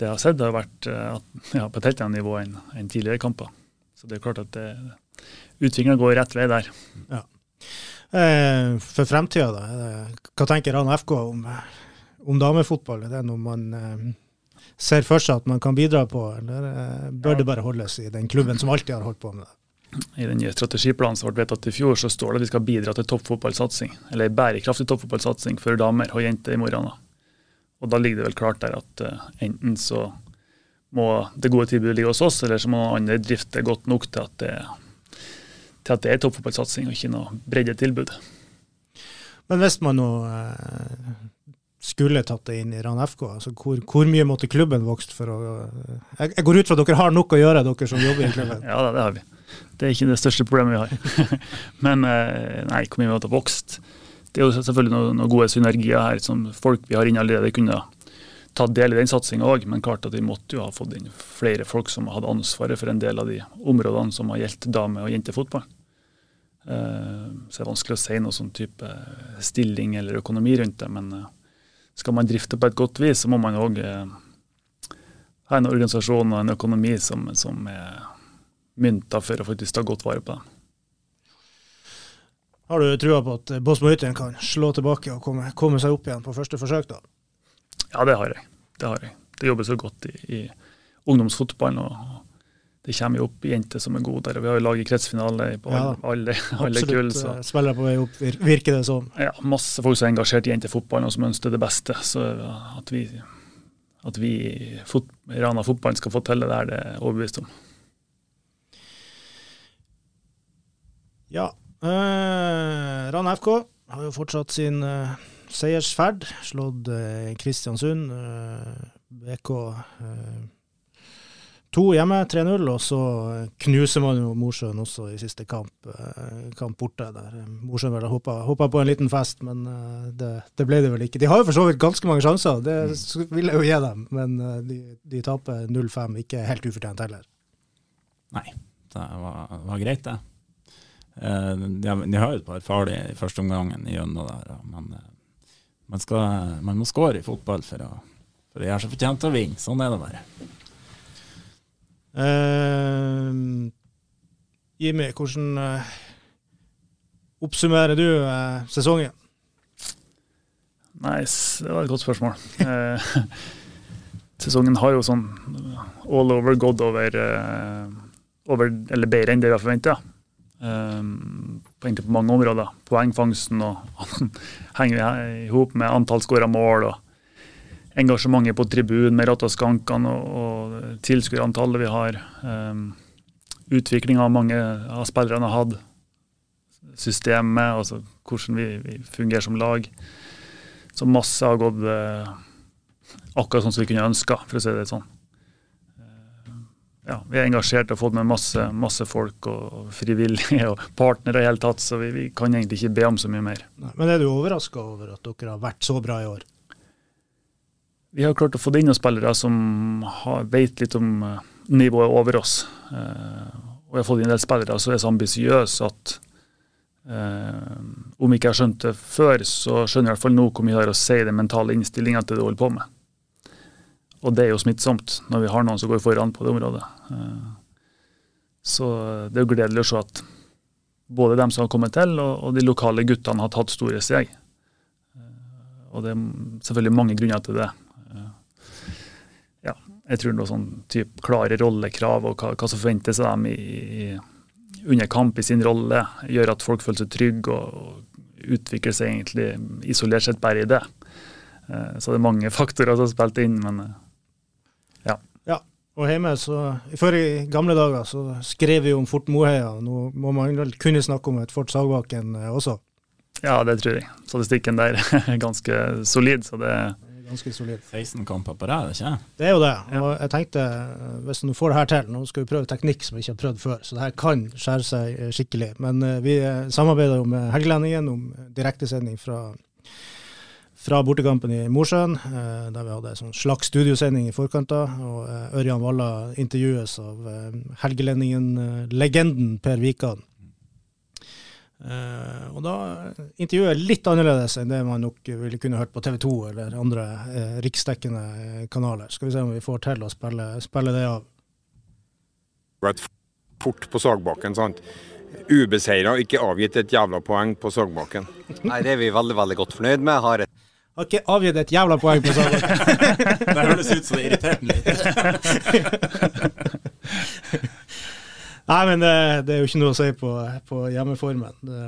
S3: det jeg har sett, har vært uh, ja, på et helt annet nivå enn, enn tidligere kamper. Så det er klart at utviklinga går rett vei der.
S1: Ja. for fremtida, da? Hva tenker Rana FK om om damefotball? Er det noe man eh, ser for seg at man kan bidra på, eller bør bør det bare holdes i den klubben som alltid har holdt på med det?
S3: I den nye strategiplanen som ble vedtatt i fjor, så står det at vi skal bidra til toppfotballsatsing, eller bærekraftig toppfotballsatsing for damer og jenter i morgen. Og Da ligger det vel klart der at enten så må det gode tilbudet ligge hos oss, eller så må andre drifte godt nok til at det, til at det er toppfotballsatsing og ikke noe breddetilbud.
S1: Men hvis man nå uh, skulle tatt det inn i Rann FK? Altså, hvor, hvor, mye måtte klubben vokst for å jeg, jeg, går ut fra at dere har nok å gjøre, dere som jobber i klubben? (laughs)
S3: ja, det har vi. Det er ikke det største problemet vi har. (laughs) Men eh, nei, hvor mye måtte vokst? Det er jo selvfølgelig noen, noen, gode synergier her som folk vi har inne allerede kunne tatt del i den satsinga òg. Men klart at vi måtte jo ha fått inn flere folk som hadde ansvaret for en del av de områdene som har gjeldt dame- og jentefotball. Eh, så det er vanskelig å si noe sånn type stilling eller økonomi rundt det. men eh, skal man drifte på et godt vis, så må man òg eh, ha en organisasjon og en økonomi som, som er mynta for å faktisk ta godt vare på det.
S1: Har du trua på at Båsmo Hytten kan slå tilbake og komme, komme, seg opp igjen på første forsøk? da?
S3: Ja, det har jeg. Det, har jeg. det jobbes så godt i, i ungdomsfotballen. og det kommer jo opp jenter som er gode der. og Vi har jo lag i kretsfinale på ja, alle, alle kull.
S1: Så. Spiller spillere på vei opp, virker det som.
S3: Ja, masse folk som er engasjert i jentefotballen og som ønsker det beste. Så at vi, at vi fot, Rana fotballen skal få til det der, det er overbevist om.
S1: Ja. Eh, Rana FK har jo fortsatt sin eh, seiersferd. Slått eh, Kristiansund. Eh, BK 2 hjemme, 3-0. Og så knuser man jo Mosjøen også i siste kamp, eh, kamp borte. der Mosjøen vel hoppa på en liten fest, men eh, det, det, ble det vel ikke. De har jo for så vidt ganske mange sjanser, det vil jeg jo gi dem. Men eh, de, de taper 0-5, ikke helt ufortjent heller.
S2: Nei, det var, var greit, det. Eh, de, de, har jo et par farlige i første omgangen gjennom der, men eh, man, skal, man, må skåre i fotball for å, for å gjøre seg fortjent til å vinne. Sånn er det bare.
S1: Uh, Jimmy, hvordan uh, oppsummerer du uh, sesongen?
S3: Nei, det var et godt spørsmål. sesongen har jo sånn all over gått over, over Eller bedre enn det vi har forventa. Um, på, på mange områder. Poengfangsten og (laughs) henger i hop med antall skåra mål og engasjementet på tribunen med rattaskankene og, og tilskuerantallet vi har. Um, Utviklinga mange av spillerne har hatt. Systemet, altså hvordan vi, vi, fungerer som lag. Så masse har gått uh, akkurat sånn som vi kunne ønska, for å si det sånn ja, vi er engasjert og fått med masse, masse folk og frivillige (laughs) og partnere i hele tatt, så vi, vi, kan egentlig ikke be om så mye mer.
S1: Nei, men er du overraska over at dere har vært så bra i år?
S3: Vi har klart å få inn noen spillere som har, vet litt om uh, nivået over oss. Uh, og vi har fått inn en del spillere som er så ambisiøse at uh, om ikke jeg har skjønt det før, så skjønner jeg i hvert fall nå hvor mye det har å si den mentale innstillinga til det du holder på med. Og det er jo smittsomt når vi har noen som går foran på det området. Eh, så det er jo gledelig å se at både dem som har kommet til, og, de lokale guttene har tatt store steg. Eh, og det er selvfølgelig mange grunner til det. Eh, ja, jeg tror noe sånn type klare rollekrav og hva, hva som forventes av dem i, i, under kamp i sin rolle, gjør at folk føler seg trygge og, og utvikler seg egentlig isolert sett bare i det. Så det er mange (laughs) faktorer som har spilt inn, men
S1: og hjemme, så, Før i gamle dager så skrev vi om Fort Moheia. Nå må man vel kunne snakke om et Fort Sagbakken eh, også?
S3: Ja, det tror jeg. Statistikken der er ganske solid. så det
S1: ganske solid.
S2: 16 kamper på rad, ikke
S1: Det er jo det. Og jeg tenkte, eh, hvis du får det her til Nå skal vi prøve teknikk som vi ikke har prøvd før, så det her kan skjære seg eh, skikkelig. Men vi samarbeider jo med Helgelendingen om direktesending fra fra bortekampen i Mosjøen, eh, der vi hadde en sånn slags studiosending i forkant. av, og eh, Ørjan Valla intervjues av eh, helgelendingen-legenden Per Wikan. og da intervjuet litt annerledes enn det man nok ville kunne hørt på TV 2 eller andre riksdekkende kanaler. Skal vi se om vi får til å spille, spille det av.
S4: Et fort på Sagbakken, sant. Ubeseira, ikke avgitt et jævla poeng på Sagbakken.
S5: Nei, det er vi veldig veldig godt fornøyd med. Har et
S1: har ikke avgitt et jævla poeng på Stabæk. (laughs)
S2: det høres ut som det irriterte litt. (laughs)
S1: Nei, men det, det, er jo ikke noe å si på, på hjemmeformen. Det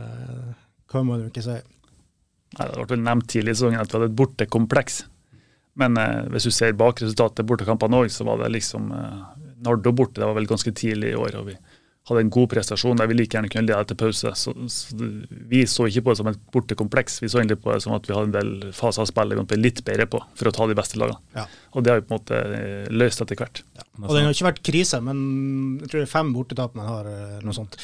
S1: kan man jo ikke si.
S3: Nei, det ble nevnt tidlig i sesongen at vi hadde et bortekompleks. Men eh, hvis du ser bakresultatet bortekampene òg, så var det liksom eh, Nardo borte. Det var vel ganske tidlig i år. og vi hadde en god prestasjon der vi like gjerne kunne lede til pause. Så, så vi så ikke på det som et bortekompleks, vi så egentlig på det som at vi hadde en del faser av spillet vi bli litt bedre på for å ta de beste lagene. Ja. Og det har vi på en måte eh, løst etter hvert. Ja.
S1: Og den har ikke vært krise, men jeg tror det er fem bortetap man har, eh, noe sånt.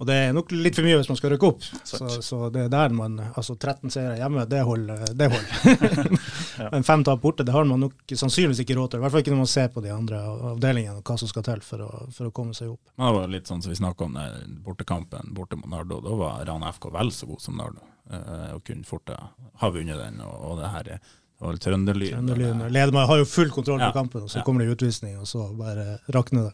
S1: Og det er nok litt for mye hvis man skal rykke opp. Så, så, det er der man Altså 13 seire hjemme, det holder. Det holder. (laughs) Men fem tap borte, det har man nok sannsynligvis ikke råd til. I hvert fall ikke når man ser på de andre avdelingene og hva som skal til for å, for å komme seg opp.
S2: Men det var litt sånn som vi snakka om den bortekampen borte mot Nardo. Da var Rana FK vel så god som Nardo. Eh, og kunne fort ha vunnet den. Og, og det her er Trønderlyn.
S1: Trønderlyn. Ledermann har jo full kontroll på ja. kampen, og så ja. kommer det utvisning, og så bare rakner det.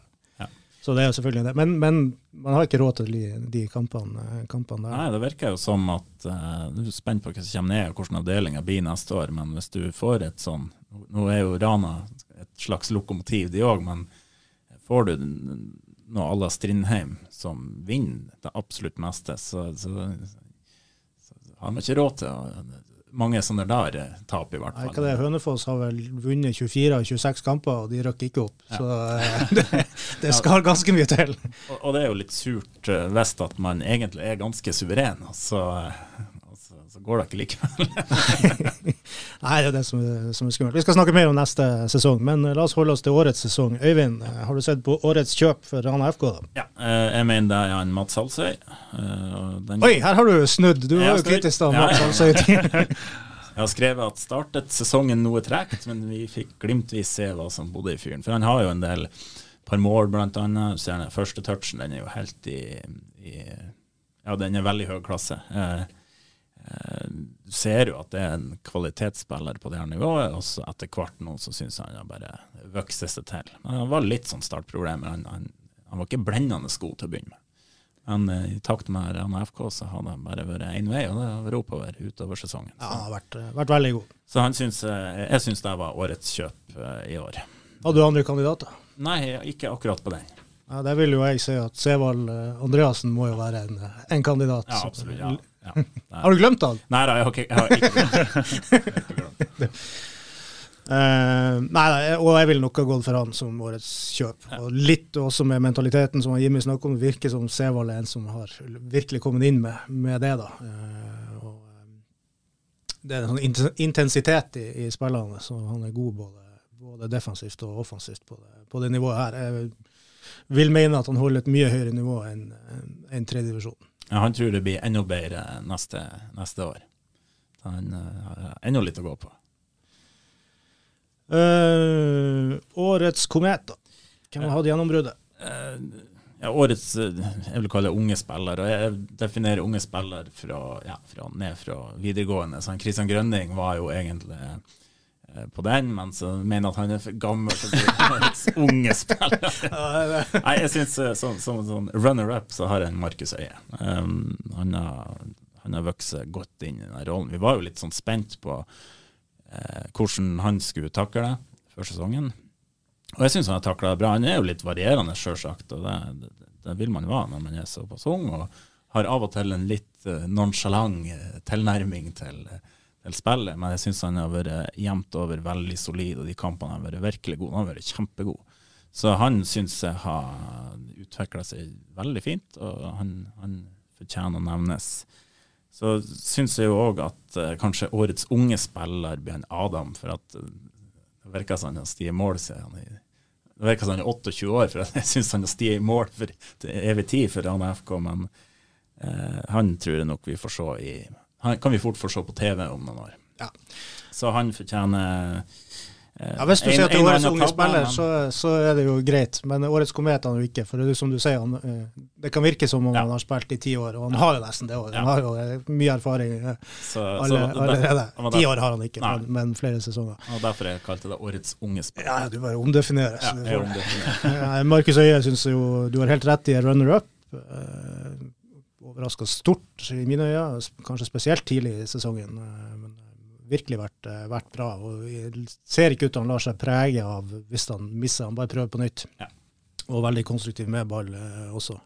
S1: Så det er jo selvfølgelig det. Men, men, man har ikke råd til de, kampene, kampene, der.
S2: Nei, det virker jo som at uh, Du er spent på hva som kommer ned, og hvordan avdelinga blir neste år. Men hvis du får et sånn Nå er jo Rana et slags lokomotiv, de òg, men får du noe à la Strindheim som vinner det absolutt meste, så, så, så har man ikke råd til å mange sånne der eh, tap, i hvert
S1: Nei,
S2: fall.
S1: hva det Hønefoss har vel vunnet 24 av 26 kamper, og de røkker ikke opp.
S2: Ja.
S1: Så eh, (laughs) det, det skal ganske mye til.
S2: Og, og det er jo litt surt eh, hvis at man egentlig er ganske suveren, og går det ikke likevel. (laughs)
S1: Nei, det er det som er, som er skummelt. Vi skal snakke mer om neste sesong, men eh, la oss holde oss til årets sesong. Øyvind, eh, har du sett på årets kjøp for Rana FK? da?
S2: Ja, eh, jeg mener det er han Mats Halsøy. eh, den-
S1: Oi, her har du snudd! Du var jo kritisk da. Mats, tiden. (laughs) (laughs)
S2: Jeg har skrevet at startet sesongen noe tregt, men vi fikk glimtvis se hva som bodde i fyren. For han har jo en del par mål, blant annet. Så den første touchen den er jo helt i, i Ja, den er veldig høy klasse. Eh, du ser jo at det er en kvalitetsspiller på det her nivået, og så etter hvert nå så syns han har bare vokst seg til. Men han var litt sånn startproblemer. Han, han, han var ikke blendende god til å begynne med. Men eh, i takt med Rana FK så har det bare vært én vei, og det har oppover utover sesongen.
S1: Ja,
S2: Så.
S1: han har vært, eh, vært veldig god.
S2: Så han eh, jeg syns det var årets kjøp eh, i år.
S1: Hadde du andre kandidater?
S2: Nei, ikke akkurat på den.
S1: Ja, Det vil jo jeg si at Sevald eh, Andreassen må jo være en, eh, en kandidat.
S2: Ja, absolutt. Ja, ja. (laughs)
S1: Har du glemt han?
S2: Nei da, jeg har ikke, jeg har ikke glemt det.
S1: Uh, (laughs) (laughs) nei, nei, og jeg ville nok ha gått for han som årets kjøp. Og litt også med mentaliteten som Jimmy snakker om. Virker som Sevald er en som har virkelig kommet inn med, med det. da. Uh, og, eh, det er en sånn intensitet i, i spillene, så han er god både, både defensivt og offensivt på det, på det nivået her. Jeg vil mene at han holder et mye høyere nivå enn en tredjedivisjon.
S2: Ja, han tror det blir enda bedre neste, neste år. Han har har enda litt å gå på.
S1: Uh, årets komet, da. Hvem har hatt gjennombruddet?
S2: Eh, ja, årets eh, jeg vil kalle det unge spiller, og jeg definerer unge spiller fra, ja, fra ned fra videregående. Så han Christian Grønning var jo egentlig eh, på den, men så mener at han er for gammel bli (laughs) unge spiller. (laughs) Nei, jeg synes eh, som, som sånn runner-up så har jeg en Markus Øie. Um, han har, han har vokst godt inn i den rollen. Vi var jo litt sånn spent på uh, hvordan han skulle takle det før sesongen. Og jeg syns han har takla det bra. Han er jo litt varierende, sjølsagt, og det, det, det vil man være når man er såpass ung. Og har av og til en litt uh, nonsjalant eh, tilnærming til, til spillet. Men jeg syns han har vært jevnt over veldig solid, og de kampene har vært virkelig gode. Han har vært kjempegod. Så han syns jeg har utvikla seg veldig fint, og han, han fortjener å nevnes. Så syns jeg jo òg at uh, kanskje årets unge spiller blir han Adam, for at uh, det virker som han har stiget mål siden han det virker som han er 28 år, for jeg syns han har stiget i mål for evig tid for han FK, men eh, han tror jeg nok vi får se i Han kan vi fort få se på TV om noen år.
S1: Ja.
S2: Så han fortjener eh,
S1: Ja, Hvis du
S2: en-
S1: sier at det er årets unge spiller, så, så er det jo greit. Men årets komet han jo ikke. For det som du sier, han, eh, det kan virke som om
S2: Ja.
S1: han har spilt i ti år, og han har jo nesten det.
S2: Ja.
S1: Han har jo eh, mye erfaring
S2: så,
S1: alle,
S2: så,
S1: allerede. Ti år har han ikke, men, men flere sesonger.
S2: Og derfor jeg kalte det årets unge spiller.
S1: Ja, du bare omdefinerer.
S2: Ja. (laughs)
S1: Markus Øie syns jo du har helt rett i runner-up. Overraska stort i mine øyne, kanskje spesielt tidlig i sesongen. eh, men virkelig vært, eh, vært bra. og Jeg ser ikke ut til han lar seg prege av hvis han misser. Han bare prøver på nytt.
S2: Ja.
S1: Og veldig konstruktiv med ball eh, også.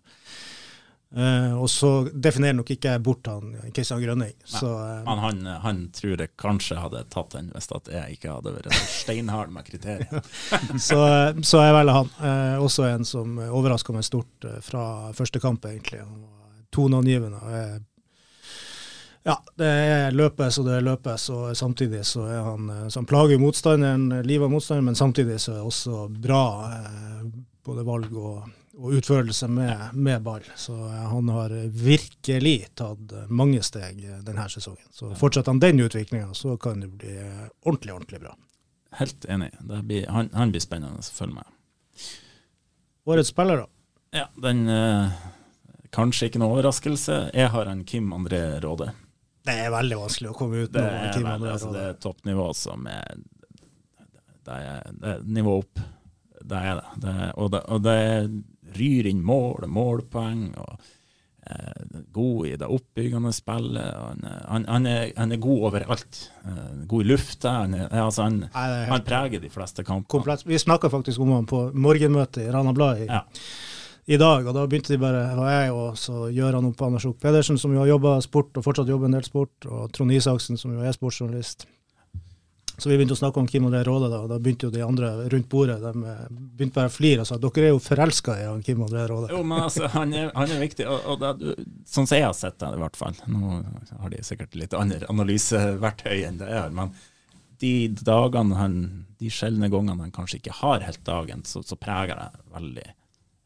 S1: Uh, og så definerer nok ikke jeg bort han Kristian Grønning. Så, uh,
S2: Men han, han tror jeg kanskje hadde tatt den hvis at jeg ikke hadde vært steinhard med kriterier. (laughs)
S1: så, så jeg velger han. Uh, også en som overraska meg stort fra første kamp, egentlig. Han toneangivende. Eh, ja, det er løpes og det er løpes, og samtidig så er han eh, så han plager motstanderen, livet av motstanderen, men samtidig så er det også bra eh, både valg og, og utførelse med, med ball. Så han har virkelig tatt mange steg denne sesongen. Så fortsetter han den utviklinga, så kan det bli ordentlig, ordentlig bra.
S2: Helt enig. Blir, han, han blir spennende å følge med.
S1: Årets spiller, da?
S2: Ja, den eh, Kanskje ikke noe overraskelse. Jeg har en Kim André Råde.
S1: Det er veldig vanskelig å komme ut
S2: er,
S1: Kim André Råde.
S2: altså, det er toppnivå som er Det er, det er nivå opp. Det er det. det er, og, det og det ryr inn mål, målpoeng. og eh, God i det oppbyggende spillet. Han, han, han, er, han er god overalt. Eh, god i lufta. Han, er, altså, han,
S1: er
S2: preger de fleste kampene.
S1: komplett. Vi snakka faktisk om han på morgenmøtet i Rana Blad i,
S2: Ja.
S1: I dag. Og da begynte de bare, det var jeg og så Gøran Opp Andersjok Pedersen, som jo har jobba sport og fortsatt jobber en del sport, og Trond Isaksen, som jo er sportsjournalist. Så vi begynte å snakke om Kim André Råde, da, og da begynte jo de andre rundt bordet de eh, begynte bare å flire og sa dere er jo forelska i han Kim André Råde.
S2: Jo, men altså, han er, han er viktig, og, og det, sånn som jeg har sett det, i hvert fall. Nå har de sikkert litt andre analyseverktøy enn det har, men de dagene han, de sjeldne gangene han kanskje ikke har helt dagen, så, så preger det veldig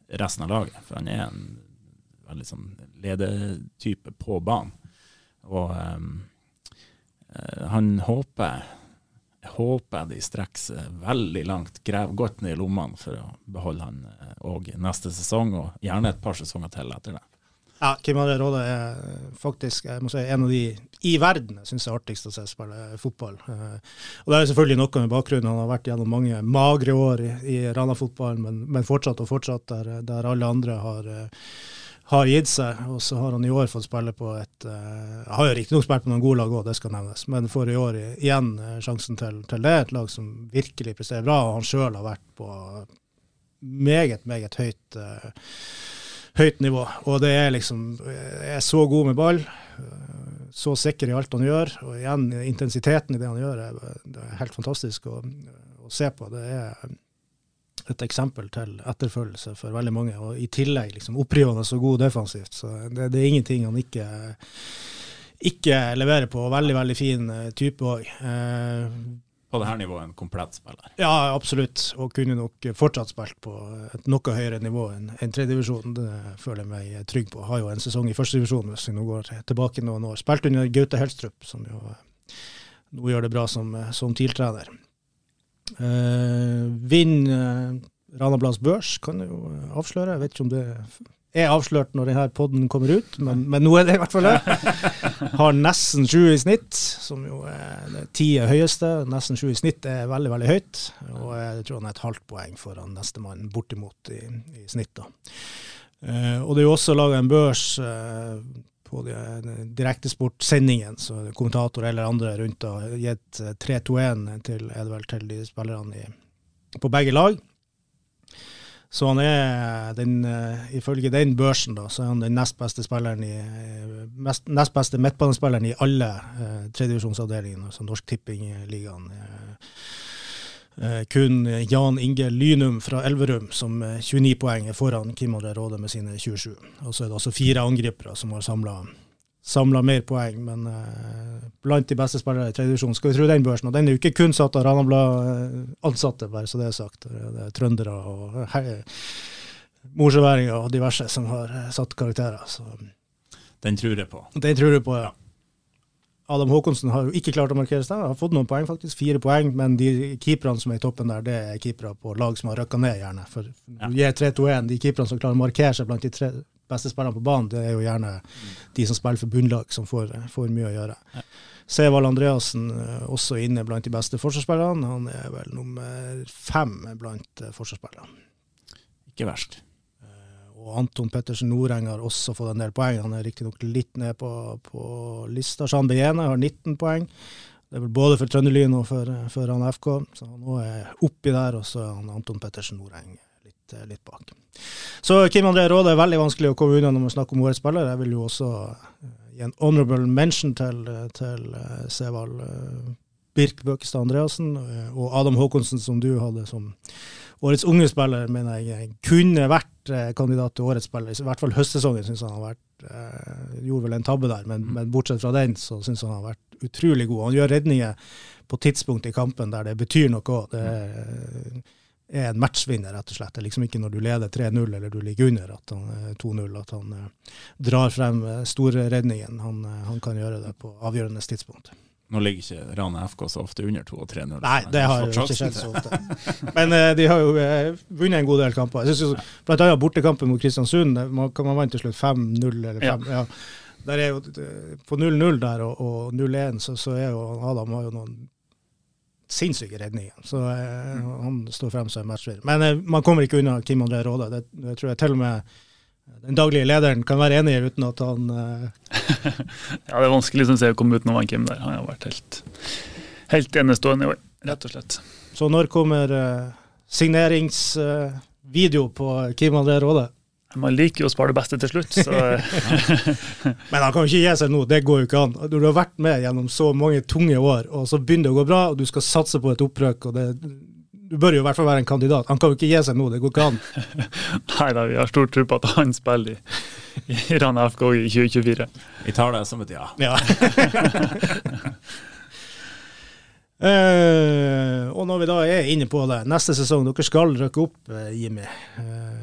S2: resten av laget. For han er en veldig sånn ledertype på banen. Og um, han håper jeg håper de strekker seg veldig langt, graver godt ned i lommene for å beholde han òg neste sesong, og gjerne et par sesonger til etter det.
S1: Ja, Kim André Råde er faktisk si, en av de i verden jeg syns er artigst å se spille fotball. Og Det er selvfølgelig noe med bakgrunnen. Han har vært gjennom mange magre år i, i Rana-fotballen, men, men, fortsatt og fortsatt, der, der alle andre har har gitt seg. Og så har han i år fått spille på et uh, Har jo riktignok spilt på noen gode lag òg, det skal nevnes, men får i år igjen sjansen til, til, det. Et lag som virkelig presterer bra, og han sjøl har vært på meget, meget høyt, uh, høyt nivå. Og det er liksom Er så god med ball. Så sikker i alt han gjør. Og igjen, intensiteten i det han gjør, er, er helt fantastisk å, å se på. Det er et eksempel til etterfølgelse for veldig mange. Og i tillegg liksom opprivende og god defensivt. Så det, det, er ingenting han ikke, ikke leverer på. Veldig, veldig fin eh, type òg.
S2: På dette nivået en komplett spiller?
S1: Ja, absolutt. Og kunne nok fortsatt spilt på et noe høyere nivå enn en tredjedivisjon. Det føler jeg meg trygg på. Har jo en sesong i førstedivisjon hvis vi nå går tilbake noen år. Spilt under Gaute Helstrup, som jo nå gjør det bra som, som TIL-trener. Eh, Vinn eh, Ranablads Børs kan jo avsløre. Jeg vet ikke om det er avslørt når denne poden kommer ut, men, men, nå er det i hvert fall det. Har nesten sju i snitt, som jo er ti er høyeste. Nesten sju i snitt er veldig, veldig høyt. Og jeg tror han er et halvt poeng foran nestemann bortimot i, i snitt. da. Eh, og det er jo også laga en børs eh, på de direktesportsendingen, så kommentator eller andre rundt har gitt 3-2-1 eh, til, til de spillerne i, på begge lag. Så han er den, uh, ifølge den børsen da, så er han den nest beste spilleren i, mest, nest beste midtbanespilleren i alle eh, tredjevisjonsavdelingene, altså Norsk Tipping-ligaen. Uh, Eh, kun Jan Inge Lynum fra Elverum som 29 poeng er foran Kim André Råde med sine 27. Og så er det altså fire angripere som har samla mer poeng, men eh, blant de beste spillere i tredje skal vi tro den børsen. Og den er jo ikke kun satt av Ranabla-ansatte, bare så det er sagt. Det er trøndere og uh, og diverse som har uh, satt karakterer. Så.
S2: Den tror jeg på.
S1: Den tror du på, ja. Adam Håkonsen har jo ikke klart å markere seg. Har fått noen poeng, faktisk. Fire poeng. Men de keeperne som er i toppen der, det er keepere på lag som har røkka ned, gjerne. For ja. gir 3-2-1. De keeperne som klarer å markere seg blant de tre beste spillerne på banen, det er jo gjerne de som spiller for bunnlag, som får, får mye å gjøre. Ja. Sevald Andreassen eh, også inne blant de beste forsvarsspillerne. Han er vel nummer fem blant eh, forsvarsspillerne.
S2: Ikke verst.
S1: Og Anton Pettersen Noreng har også fått en del poeng. Han er riktignok litt ned på, på lista. Jean Bejene har 19 poeng. Det er vel både for Trønderlyn og for, for han FK. Så han er oppi der, og så er han Anton Pettersen Noreng litt, litt, bak. Så Kim André Råde er veldig vanskelig å komme unna når man snakker om årets spiller. Jeg vil jo også eh, gi en honorable mention til, til uh, Sevald Birk Bøkestad Andreassen og Adam Håkonsen, som du hadde som årets unge spiller mener jeg kunne vært eh, kandidat til årets spiller. I hvert fall høstsesongen syns han har vært eh, Gjorde vel en tabbe der, men, mm. men bortsett fra den så syns han har vært utrolig god. Han gjør redninger på tidspunkt i kampen der det betyr noe. Det er en matchvinner, rett og slett. Det er liksom ikke når du leder 3-0 eller du ligger under 2-0 eh, at han eh, drar frem store redningen. Han, han kan gjøre det på avgjørende tidspunkt.
S2: Nå ligger ikke Rana FK så ofte under 2 og 3-0.
S1: Nei, det har jo ikke skjedd så ofte. (laughs) Men uh, de har jo uh, vunnet en god del kamper. Jeg synes Blant annet bortekampen mot Kristiansund, man, man vant til slutt 5-0 eller 5 ja. ja. Der er jo, På 0-0 der og, og 0-1 så, så, er jo Adam har jo noen sinnssyke redninger. Så uh, han står frem som matchvinner. Men man kommer ikke unna Kim André Råde. Det, det tror jeg til og med den daglige lederen kan være enig uten at han uh... (laughs)
S3: Ja, det er vanskelig synes jeg, å komme utenom Kim der. Han har vært helt, helt enestående i år, rett og slett.
S1: Så når kommer signeringsvideo på Kim André Råde?
S3: Man liker jo å spare det beste til slutt, så (laughs)
S1: Men han kan jo ikke gi seg nå, det går jo ikke an. Når du har vært med gjennom så mange tunge år, og så begynner det å gå bra, og du skal satse på et opprøk, og det, du bør jo i hvert fall være en kandidat. Han kan jo ikke gi seg nå, det går ikke an. (laughs)
S3: Nei da, vi har stor tro på at han spiller i, i Rana FK i 2024.
S2: Vi tar det som et ja.
S1: Ja. (laughs) Eh, og når vi da er inne på det, neste sesong, dere skal rykke opp, eh, Jimmy. Eh,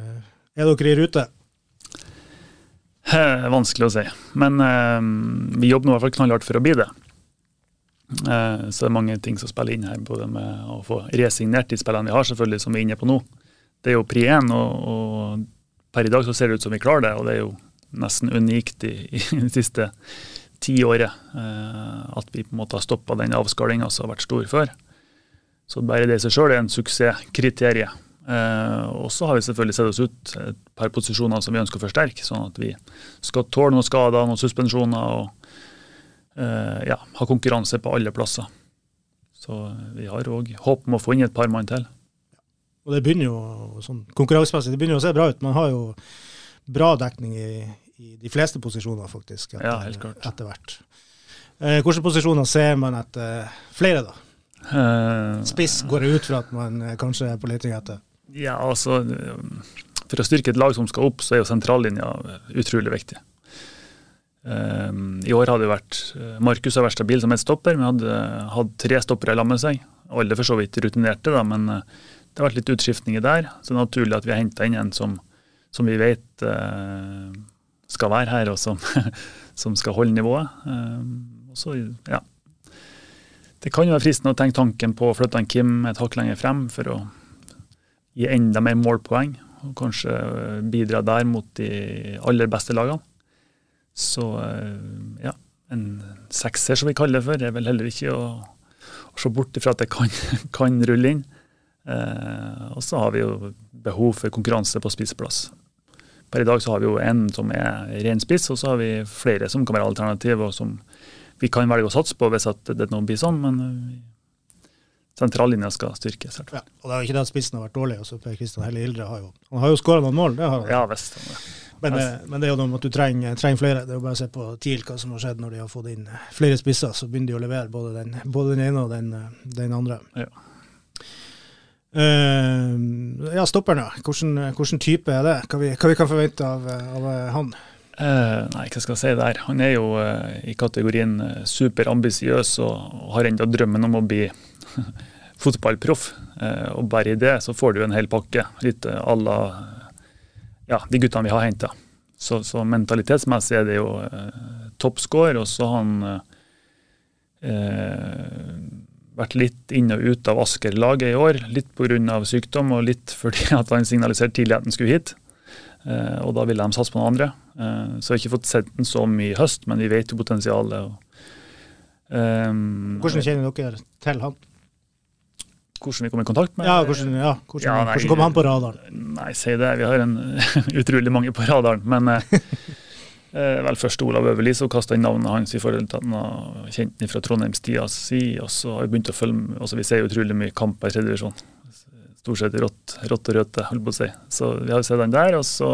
S1: er dere i rute?
S3: Vanskelig å si, men eh, vi jobber nå i hvert fall knallhardt for å bli det. Eh, så det er mange ting som spiller inn her, både med å få resignert de spillene vi har, selvfølgelig, som vi er inne på nå. Det er jo pri én, og, og per i dag så ser det ut som vi klarer det, og det er jo nesten unikt i, i (laughs) det siste tiåret eh, at vi på en måte har stoppa den avskalinga som har vært stor før. Så bare det i seg sjøl er en suksesskriterium. Eh, og så har vi selvfølgelig sett oss ut et par posisjoner som vi ønsker å forsterke, sånn at vi skal tåle noen skader, noen suspensjoner og eh, ja, ha konkurranse på alle plasser. Så vi har òg håp om å få inn et par mann til.
S1: Og det begynner jo sånn konkurransemessig, det begynner jo å se bra ut. Man har jo bra dekning i, i de fleste posisjoner, faktisk, etter,
S3: Ja, helt klart.
S1: etter hvert. Eh, hvilke posisjoner ser man etter flere, da?
S3: Eh,
S1: Spiss går det ut fra at man eh, kanskje er på leting etter.
S3: Ja, altså For å styrke et lag som skal opp, så er jo sentrallinja utrolig viktig. Um, I år hadde det vært eh, Markus har vært stabil som et stopper, men hadde hatt tre stoppere lag med seg. Alle for så vidt rutinerte, da, men eh, det har vært litt utskiftninger der. Så det er naturlig at vi har henta inn en som, som vi vet uh, skal være her, og som, (laughs) som skal holde nivået. Um, og så, ja. Det kan jo være fristende å tenke tanken på å flytte Kim et hakk lenger frem for å gi enda mer målpoeng, og kanskje eh, bidra der mot de aller beste lagene. Så eh, ja, en sekser som vi kaller det for, er vel heller ikke å, å se bort ifra at det kan, (laughs) kan rulle inn. Eh, og så har vi jo behov for konkurranse på spissplass. Per i dag så har vi jo en som er ren spiss, og så har vi flere som kan være alternativ, og som vi kan velge å satse på hvis at det nå blir sånn, men eh, sentrallinja skal styrkes.
S1: Ja, og det er jo ikke det at spissen har vært dårlig. også Per Kristian Helle Ildre har jo Han har jo skåra noen mål, det har han.
S3: Ja visst.
S1: Men, eh, men det er jo noe med at du trenger, trenger flere. Det er jo bare å se på TIL hva som har skjedd når de har fått inn eh, flere spisser. Så begynner de å levere både den, både den ene og den, eh, den andre.
S3: Ja.
S1: Uh, ja, stopperen, ja. Hvordan, hvordan type er det? Hva vi, hva vi kan forvente av, av han?
S3: Uh, nei, hva skal jeg si der. Han er jo uh, i kategorien superambisiøs og har enda drømmen om å bli (laughs) fotballproff. Eh, og bare i det så får du en hel pakke. Litt à la ja, de guttene vi har henta. Så, så mentalitetsmessig er det jo eh, toppscore, og så har han eh, vært litt inn og ut av Asker-laget i år. Litt pga. sykdom, og litt (laughs) fordi at han signaliserte tidlig at han skulle hit. Eh, og da ville de satse på noen andre. Eh, så jeg har ikke fått sett den så mye i høst, men vi vet jo potensialet. Og, eh,
S1: Hvordan kjenner dere til han?
S3: Hvordan vi kom i kontakt med
S1: Ja, hvordan, ja, hvordan,
S3: Ja, nei,
S1: hvordan kom han på radaren?
S3: Nei, si det. Vi har en (laughs) utrolig mange på radaren. Men eh, (laughs) eh, vel først Olav Øverli som kasta inn navnet hans i forhold til at han har kjent den fra Trondheimstida si. Og så har vi begynt å følge altså Vi ser utrolig mye kamper i tredje divisjon. Stort sett rått, rått og røte, holdt på å si. Så vi har sett han der. Og så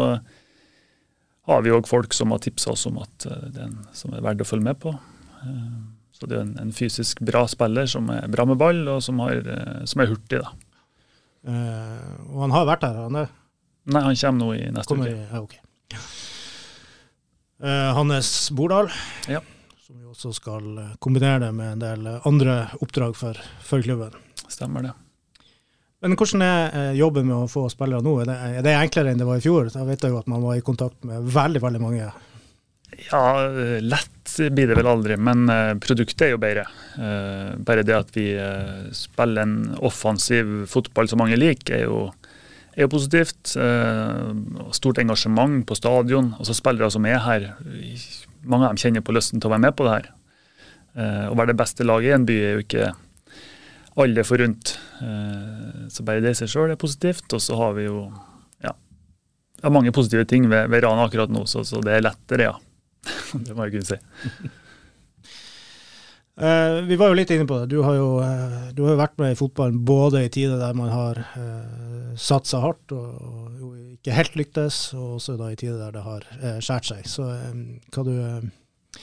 S3: har vi òg folk som har tipsa oss om at eh, det er en som er verdt å følge med på. Så det er en, en fysisk bra spiller som er bra med ball, og som, har, eh, som er hurtig, da.
S1: Uh, og han har vært her, han er?
S3: Nei, han kommer nå i neste
S1: Kommer,
S3: uke.
S1: ja, okay. uh, Hannes Bordal,
S3: Ja.
S1: som jo også skal kombinere det med en del andre oppdrag for, for klubben.
S3: Stemmer det.
S1: Men hvordan er jobben med å få spillere nå? Er det, er det enklere enn det var i fjor? Da vet jeg jo at man var i kontakt med veldig veldig mange.
S3: Ja, lett blir det vel aldri, men eh, produktet er jo bedre. Eh, Bare det at vi eh, spiller en offensiv fotball som mange liker, er jo, er jo positivt. Stort engasjement på stadion. Og så spillere som er her, mange av dem kjenner på lysten til å være med på det her. Å være det beste laget i en by er jo ikke alle forunt. Så bare det i seg sjøl er positivt. Og så har vi jo ja, mange positive ting ved, ved Rana akkurat nå, så, så det er lettere, ja. (laughs) det må jeg kunne si.
S1: Uh, (laughs) vi var jo litt inne på det. Du har jo, uh, du har vært med i fotballen både i tider der man har uh, satsa hardt og, og ikke helt lyktes, og også da i tider der det har uh, skjært seg. Så hva, du,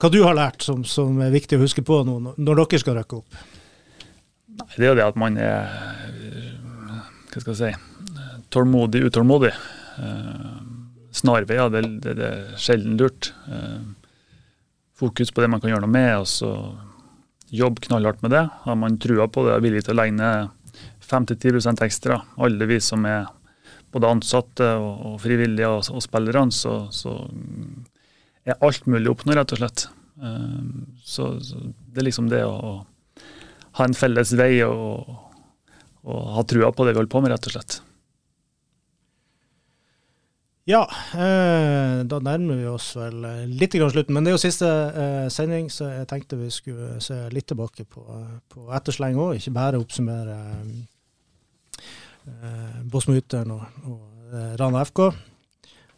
S1: hva du har lært som, som, er viktig å huske på nå når dere skal røkke opp?
S3: Nei, Det er jo det at man er hva skal jeg si, tålmodig, utålmodig. Snarveier, det, det, det er sjelden lurt. Uh, fokus på det man kan gjøre noe med, og så jobb knallhardt med det. Har man trua på det er villig til å legge ned 5-10 ekstra, alle vi som er både ansatte og, og frivillige og, og spillerne, så, så, er alt mulig å oppnå, rett og slett. Um, så, så, det er liksom det å, å ha en felles vei og, og ha trua på det vi holder på med, rett og slett.
S1: Ja, eh, da nærmer vi oss vel eh, litt grann slutten. Men det er jo siste eh, sending, så jeg tenkte vi skulle se litt tilbake på, på ettersleng òg. Ikke bare oppsummere eh, Båtsmuteren og, og Rana FK.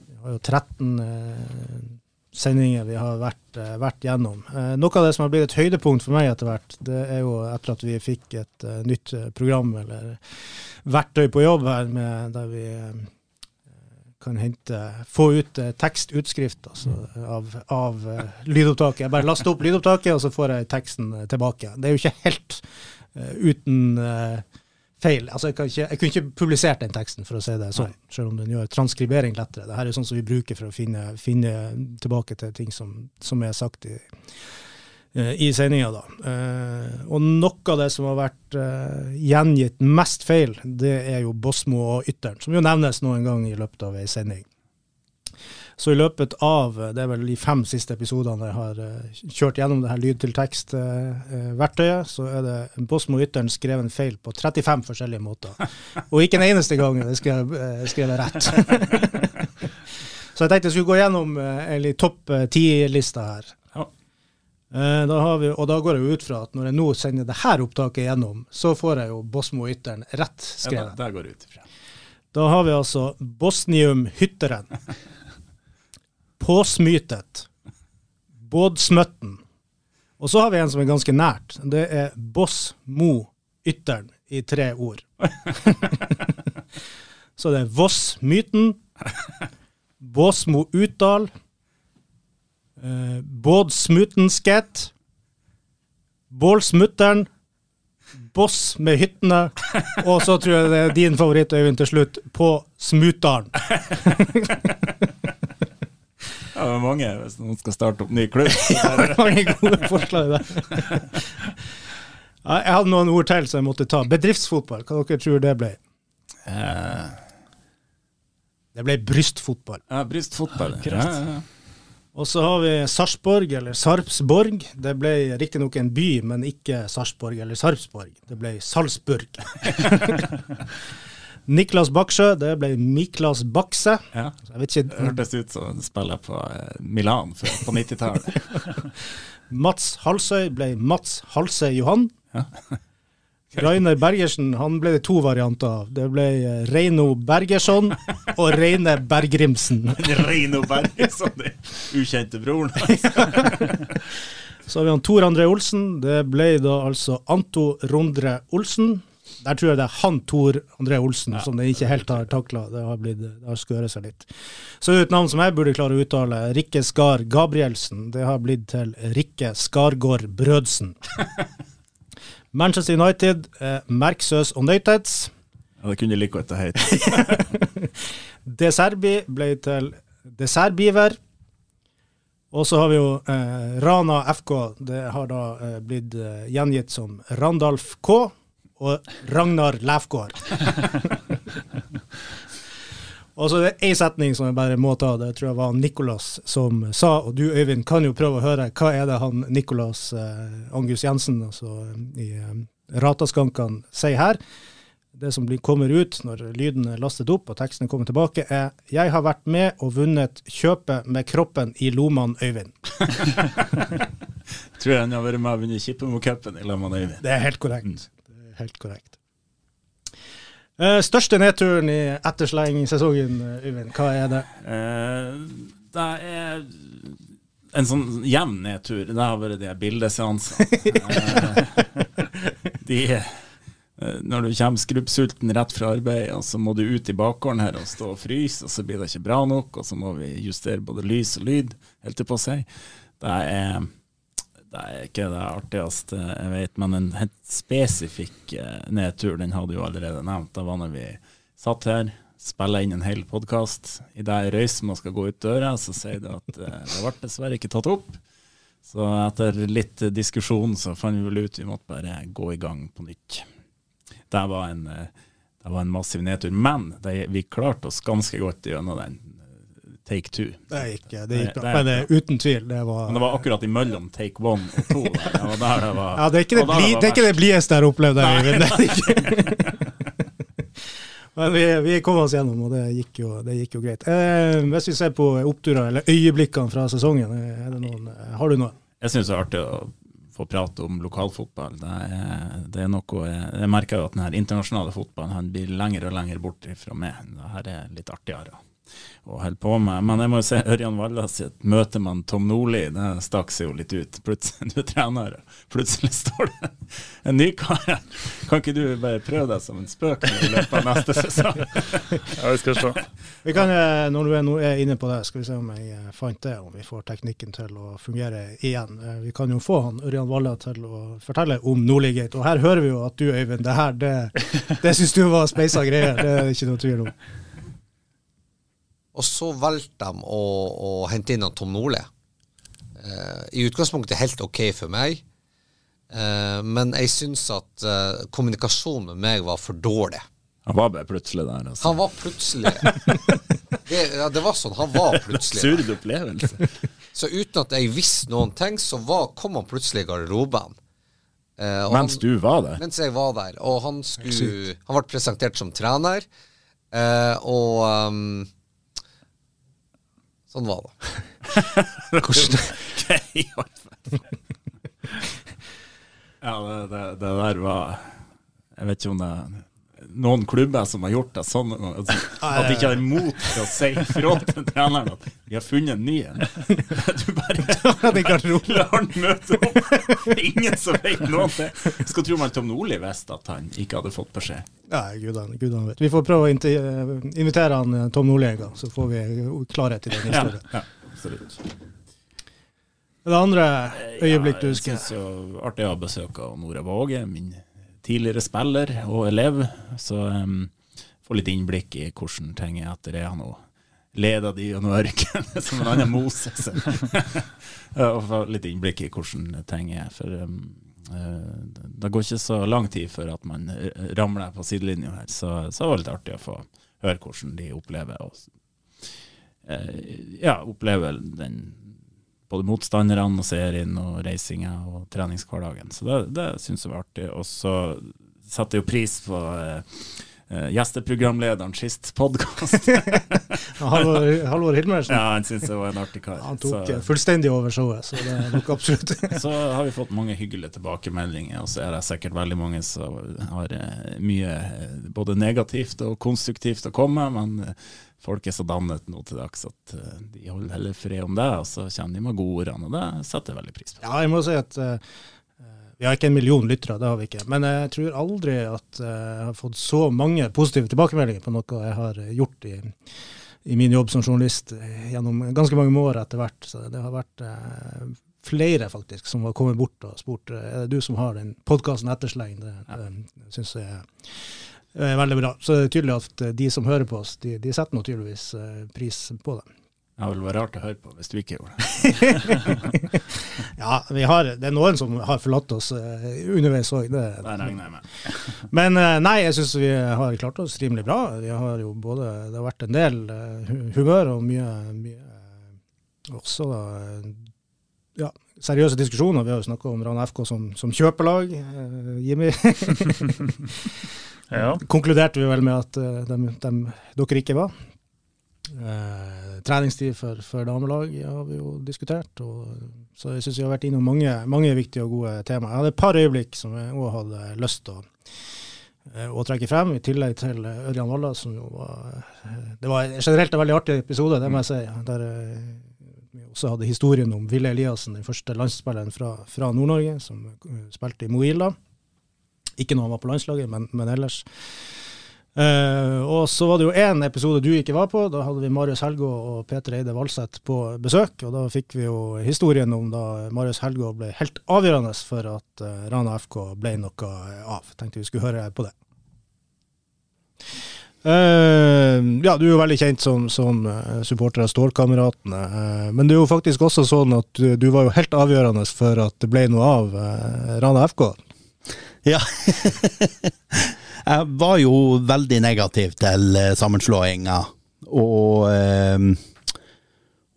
S1: Vi har jo 13 eh, sendinger vi har vært, vært gjennom. noe av det som har blitt et høydepunkt for meg etter hvert, det er jo etter at vi fikk et nytt program eller verktøy på jobb her, med, der vi kan hente, få ut eh, tekstutskrift altså, av, av eh, lydopptaket. Jeg bare laster opp lydopptaket, og så får jeg teksten eh, tilbake. Det er jo ikke helt uten feil. Altså, jeg, ikke, jeg, kunne ikke publisert den teksten, for å si det sånn, selv om den gjør transkribering lettere. Dette er sånn som vi bruker for å finne, finne tilbake til ting som, som er sagt i Eh, i sendinga, da. Eh, og noe av det som har vært eh, gjengitt mest feil, det er jo Bosmo og Ytteren, som jo nevnes noen gang i løpet av ei sending. Så i løpet av det er vel de fem siste episodene jeg har kjørt gjennom det her lyd-til-tekst-verktøyet, så er det Bosmo Ytteren skrevet en feil på 35 forskjellige måter. Og ikke en eneste gang er det skrevet rett. (laughs) så jeg tenkte jeg skulle gå gjennom en topp ti-lista her. Eh, da vi, og da går jeg ut fra at når jeg nå sender det her opptaket gjennom, så får jeg jo Bosmo Ytteren rett skrevet.
S2: Ja, der går ut ifra.
S1: Da har vi altså Bosnium Hytteren. Påsmytet. Bådsmøtten. Og så har vi en som er ganske nært. Det er Boss-Mo Ytteren i tre ord. (laughs) så det er Voss-myten, Båsmo Utdal, Uh, Bård Smutensket. Bålsmutteren. Boss med hyttene. Og så tror jeg det er din favoritt, Øyvind, til slutt. På Smutdalen. (laughs)
S2: ja, det er mange hvis noen skal starte opp ny klubb. (laughs)
S1: mange gode forslag der. Jeg hadde noen ord til som jeg måtte ta. Bedriftsfotball, hva dere tror det ble? Uh, det ble brystfotball.
S2: Ja, brystfotball. Ja, ja, ja.
S1: Og så har vi Sarpsborg, eller Sarpsborg. Det ble riktignok en by, men ikke Sarpsborg eller Sarpsborg. Det ble Salzburg. (laughs) Niklas Baksjø, det ble Miklas Bakse.
S2: Ja, det hørtes ut som en spiller på eh, Milan på (laughs) 90-tallet.
S1: Mats Halsøy ble Mats Halsøy Johan. Ja. Rainer Bergersen han ble det to varianter av. Det ble eh, Reino Bergersson og Reine Bergrimsen. (laughs)
S2: Reino Bergersson, den ukjente broren. (laughs)
S1: Så har vi han Tor André Olsen. Det ble da altså Anto Rondre Olsen. Der tror jeg det er han Tor André Olsen ja. som det ikke helt har takla. Det har, blitt, det har skøret seg litt. Så et navn som jeg burde klare å uttale. Rikke Skar Gabrielsen. Det har blitt til Rikke Skargård Brødsen. (laughs) Manchester United, eh, Merksøs og Nøyteds.
S2: Ja, det kunne like godt hete. (laughs)
S1: De Serbi ble til Dessertbiver. Og så har vi jo eh, Rana FK. Det har da eh, blitt eh, gjengitt som Randalf K og Ragnar Læfgård. (laughs) Og så er det én setning som jeg bare må ta, det tror jeg var Nicolas som sa, og du Øyvind kan jo prøve å høre hva er det han Nicolas eh, Angus Jensen altså, i eh, Rataskankene sier her. Det som blir, kommer ut når lyden er lastet opp og teksten kommer tilbake, er 'Jeg har vært med og vunnet kjøpet med kroppen i Loman Øyvind'. (laughs) (laughs)
S2: tror jeg han har vært med og vunnet Kippemo-cupen i Loman Øyvind.
S1: Det er helt korrekt. Mm. Det er helt korrekt. Uh, største nedturen i ettersleng-sesongen, Yvind, hva er det?
S2: Uh, det er en sånn jevn nedtur. Det har vært de bildeseansene. Eh, de, eh, når du kommer skrubbsulten rett fra arbeid, og så må du ut i bakgården her og stå og fryse, og så blir det ikke bra nok, og så må vi justere både lys og lyd, helt til på si. Det er, det er ikke det artigste jeg vet, men en helt spesifikk eh, nedtur, den hadde jo allerede nevnt. Det var når vi satt her, spilla inn en hel podkast. Idet jeg reiser meg og skal gå ut døra, så sier det at eh, det ble dessverre ikke tatt opp. Så etter litt diskusjon så fant vi vel ut vi måtte bare gå i gang på nytt. Det var en, eh, det var en massiv nedtur. Men det, vi klarte oss ganske godt gjennom den take two.
S1: Det gikk, det gikk bra.
S2: det-
S1: Men eh, uten tvil, det var
S2: Men det var akkurat imellom take one og to. der. Det var der det var,
S1: Ja, det er ikke det, bli, det, er ikke det blideste jeg har opplevd. der, Øyvind. Det er ikke. (laughs) Men vi, vi kom oss gjennom, og det gikk jo, det gikk jo greit. Eh, hvis vi ser på oppturer, eller øyeblikkene fra sesongen, er det noen, har du noe?
S2: Jeg syns det er artig å få prate om lokalfotball. Det er, det er noe jeg, jeg merker jo at den internasjonale fotballen han blir lenger og lenger bort fra meg. Det her er litt artigere å holde på med. Men jeg må jo si Ørjan Valla sitt møte med Tom Nordli, det stakk seg jo litt ut. Plutselig, (laughs) du er trener, og plutselig står det en ny kar her. Kan ikke du bare prøve deg som en spøk i løpet av neste sesong?
S3: Ja, vi skal se. (laughs)
S1: Vi kan, eh, når du er, er inne på det, skal vi se om jeg eh, fant det, om vi får teknikken til å fungere igjen. Eh, Vi kan jo få han Ørjan Valla til å fortelle om Nordligate. Og her hører vi jo at du, Øyvind, det her, det, det syns du var speisa greier. Det er det ikke noe tvil om.
S5: Og så valgte de å, å hente inn Tom Nordli. Eh, I utgangspunktet helt OK for meg, eh, men jeg syns at eh, kommunikasjonen med meg var for dårlig.
S2: Han var bare plutselig der. Altså.
S5: Han var plutselig (laughs) det, ja, det var sånn. Han var plutselig.
S2: Absurd opplevelse. (laughs)
S5: Så uten at jeg visste noen ting, så var, kom han plutselig i garderoben. Eh,
S2: Mens
S5: han-
S2: du var der.
S5: Mens jeg var der. Og han skulle Han ble presentert som trener, eh, og um, Sånn var det. (laughs)
S2: Hvordan (laughs) Ja, det, det, det der var Jeg vet ikke om det noen klubber som har gjort det sånn altså, (laughs) at de ikke har mot til å si fra til treneren at vi har funnet en ny en. (laughs) Du bare (laughs) lar han møte opp. Ingen som vet noe om det. Skal tro man Tom Nordli visste at han ikke hadde fått beskjed.
S1: Nei, gudene, gudene vet. Vi får prøve å eh, invitere han eh, Tom Nordli en gang, så får vi klarhet i den historien.
S2: ja absolutt.
S1: Det andre øyeblikk du
S2: Ja,
S1: husker?
S2: Jeg syns jo artig å ha besøk av Nora Våge, min tidligere spiller og elev. Så um, få litt innblikk i hvordan ting er etter det. Han leder de gjennom ørkenen som en annen Moses. (laughs) og få litt innblikk i hvordan ting er. For um, eh, det går ikke så lang tid før at man eh, ramler på sidelinja her. Så, så det var litt artig å få høre hvordan de opplever og, uh, ja, opplever den både motstanderne og serien og reisinga og treningshverdagen. Så det, det syns jeg var artig. Og så setter jeg jo pris på eh, eh, gjesteprogramlederen sist podkast. (laughs)
S1: Halvor, Halvor Hilmersen?
S2: ja, han syntes jeg var en artig kar.
S1: Han tok
S2: Så-
S1: eh, fullstendig over showet, så det er nok absolutt. (laughs)
S2: så har vi fått mange hyggelige tilbakemeldinger, og så er det sikkert veldig mange som har mye både negativt og konstruktivt å komme med, men folk er så dannet nå til dags at eh, de holder heller fred om det, og så kommer de med gode ordene, og det setter jeg veldig pris på.
S1: Ja, jeg må si at uh, vi har ikke en million lyttere, det har vi ikke. Men jeg tror aldri at eh, jeg har fått så mange positive tilbakemeldinger på noe jeg har gjort i, i min jobb som journalist gjennom ganske mange år etter hvert. Så det har vært eh, flere faktisk som har kommet bort og spurt er det du som har den podkasten Ettersleng. Det, det syns jeg veldig bra. Så det er tydelig at eh, de som hører på oss, de, de setter nå tydeligvis eh, pris på det.
S2: Det ville vært rart å høre på hvis du ikke gjorde det. (laughs)
S1: Ja, vi har, det er noen som har forlatt oss eh, underveis òg. Det,
S2: Det regner jeg med. (laughs)
S1: Men eh, nei, jeg syns vi har klart oss rimelig bra. Vi har jo både, Det har vært en del eh, humør og mye, mye eh, også da, ja, seriøse diskusjoner. Vi har jo snakka om Rana FK som, som kjøpelag. Eh, Jimmy, (laughs)
S3: Ja.
S1: konkluderte vi vel med at uh, dem, dem, dere ikke var. Eh, treningstid for, for damelag har vi jo diskutert. Og, så jeg syns vi har vært innom mange, mange viktige og gode temaer. Jeg hadde et par øyeblikk som jeg òg hadde lyst til å, eh, å trekke frem, i tillegg til Ørjan Walla, som jo var eh, Det var generelt en veldig artig episode, det må jeg si. Der vi også hadde historien om Ville Eliassen, den første landsspilleren fra, fra Nord-Norge, som uh, spilte i Moila. Ikke når han var på landslaget, men, men ellers. Uh, og så var det jo én episode du ikke var på. Da hadde vi Marius Helgå og Peter Eide Valseth på besøk. Og da fikk vi jo historien om da Marius Helgå ble helt avgjørende for at uh, Rana FK ble noe av. Tenkte vi skulle høre på det. Uh, ja, du er jo veldig kjent som, som supporter av Stålkameratene. men det er jo faktisk også sånn at du, du, var jo helt avgjørende for at det ble noe av Rana FK.
S6: Ja. (laughs) Jeg var jo veldig negativ til eh, sammenslåinga. Og, eh,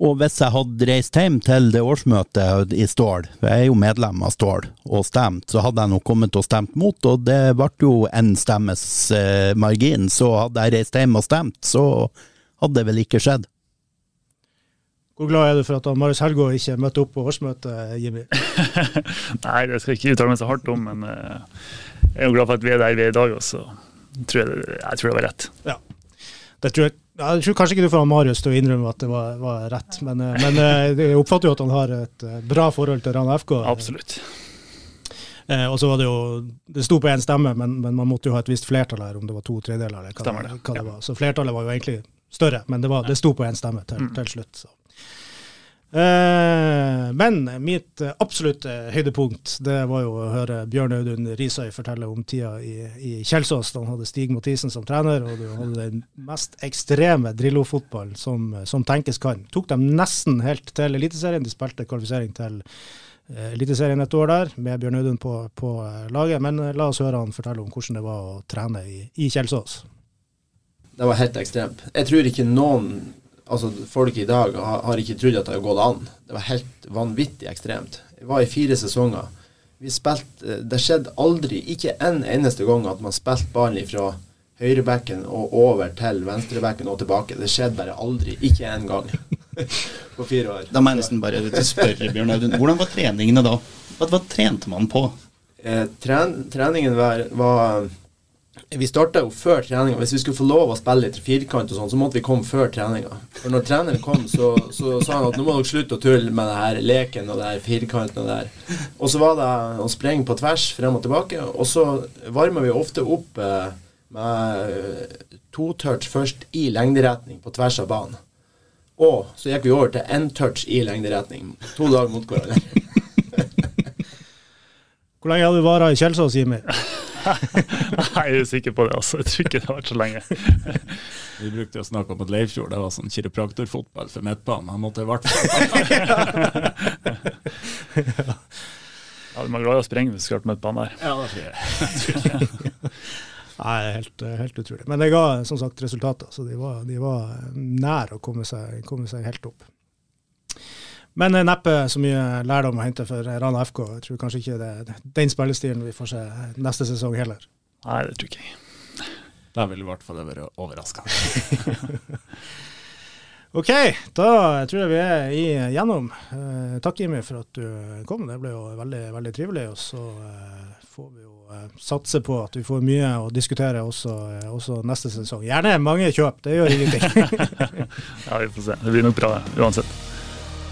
S6: og hvis jeg hadde reist hjem til det årsmøtet i Stål, for jeg er jo medlem av Stål, og stemt, så hadde jeg nok kommet og stemt mot, og det ble jo en stemmes eh, margin. Så hadde jeg reist hjem og stemt, så hadde det vel ikke skjedd.
S1: Hvor glad er du for at Marius Helgå ikke møtte opp på årsmøtet, Jimmy? (laughs)
S3: Nei, det skal jeg ikke uttale meg så hardt om, men jeg er jo glad for at vi er der vi er i dag. Også. Tror jeg, jeg tror det var rett.
S1: Ja. Det tror jeg, jeg tror kanskje ikke du får Marius til å innrømme at det var, var rett, men, eh, men, eh, jeg oppfatter jo at han har et eh, bra forhold til Rana FK.
S3: Absolutt.
S1: Eh, og så var Det jo, det sto på én stemme, men, men, man måtte jo ha et visst flertall her, om det var to tredjedeler. eller hva,
S3: Stemmer
S1: det, hva det var. Så flertallet var jo egentlig større, men det, var, det sto på én stemme til, mm. til slutt. Så. Eh, men mitt absolutte høydepunkt det var jo å høre Bjørn Audun Risøy fortelle om tida i, i Kjelsås da han hadde Stig Mathisen som trener, og du hadde den mest ekstreme Drillo-fotballen som, som, tenkes kan. Tok dem nesten helt til Eliteserien. De spilte kvalifisering til Eliteserien et år der, med Bjørn Audun på, på laget. Men la oss høre han fortelle om hvordan det var å trene i, i Kjelsås.
S7: Det var helt ekstremt. Jeg tror ikke noen altså Folk i dag har, har ikke trodd at det har gått an. Det var helt vanvittig ekstremt. Jeg var i fire sesonger. Vi spilte, eh, Det skjedde aldri, ikke en eneste gang, at man spilte ballen fra høyrebekken og over til venstrebekken og tilbake. Det skjedde bare aldri. Ikke en gang (laughs) på fire år.
S6: Da må jeg nesten bare spørre, Bjørn Audun. Hvordan var treningene da? Hva, hva trente man på?
S7: Eh, tren, treningen var, var vi starta jo før treninga. Hvis vi skulle få lov å spille i firkant, og sånn, så måtte vi komme før treninga. For når treneren kom, så, så, sa han at nå må dere slutte å tulle med det her leken og det her firkanten og det her. Og så var det å springe på tvers frem og tilbake. Og så varmer vi ofte opp eh, med to touch først i lengderetning på tvers av banen. Og så gikk vi over til én touch i lengderetning. To dager mot hverandre. (laughs)
S1: Hvor lenge hadde du vara i Kjelsås, Jimmy? (laughs)
S3: Nei, jeg er usikker på det. altså. Jeg tror ikke det har vært så lenge. (laughs)
S2: Vi brukte å snakke om at Leifjord det var sånn kiropraktorfotball for midtbanen. Han måtte i hvert fall (laughs)
S3: Ja, Du er glad i å sprenge hvis du skal på midtbanen der.
S2: Ja, det tror jeg.
S1: Nei, helt, helt utrolig. Men det ga som sagt resultater, så de var, de var nær å komme seg, komme seg helt opp. Men eh, neppe så mye lærdom å hente for Rana FK. Jeg tror kanskje ikke det er den spillestilen vi får se neste sesong heller.
S3: Nei, det tror ikke jeg.
S2: Da vil i hvert fall det være overraskende. (laughs)
S1: ok, da tror jeg vi er igjennom. Eh, takk Jimmy for at du kom. Det ble jo veldig, veldig trivelig. Og så eh, får vi jo eh, satse på at vi får mye å diskutere også, eh, også neste sesong. Gjerne mange kjøp, det gjør ingenting. (laughs)
S3: ja, vi får se. Det blir nok bra uansett.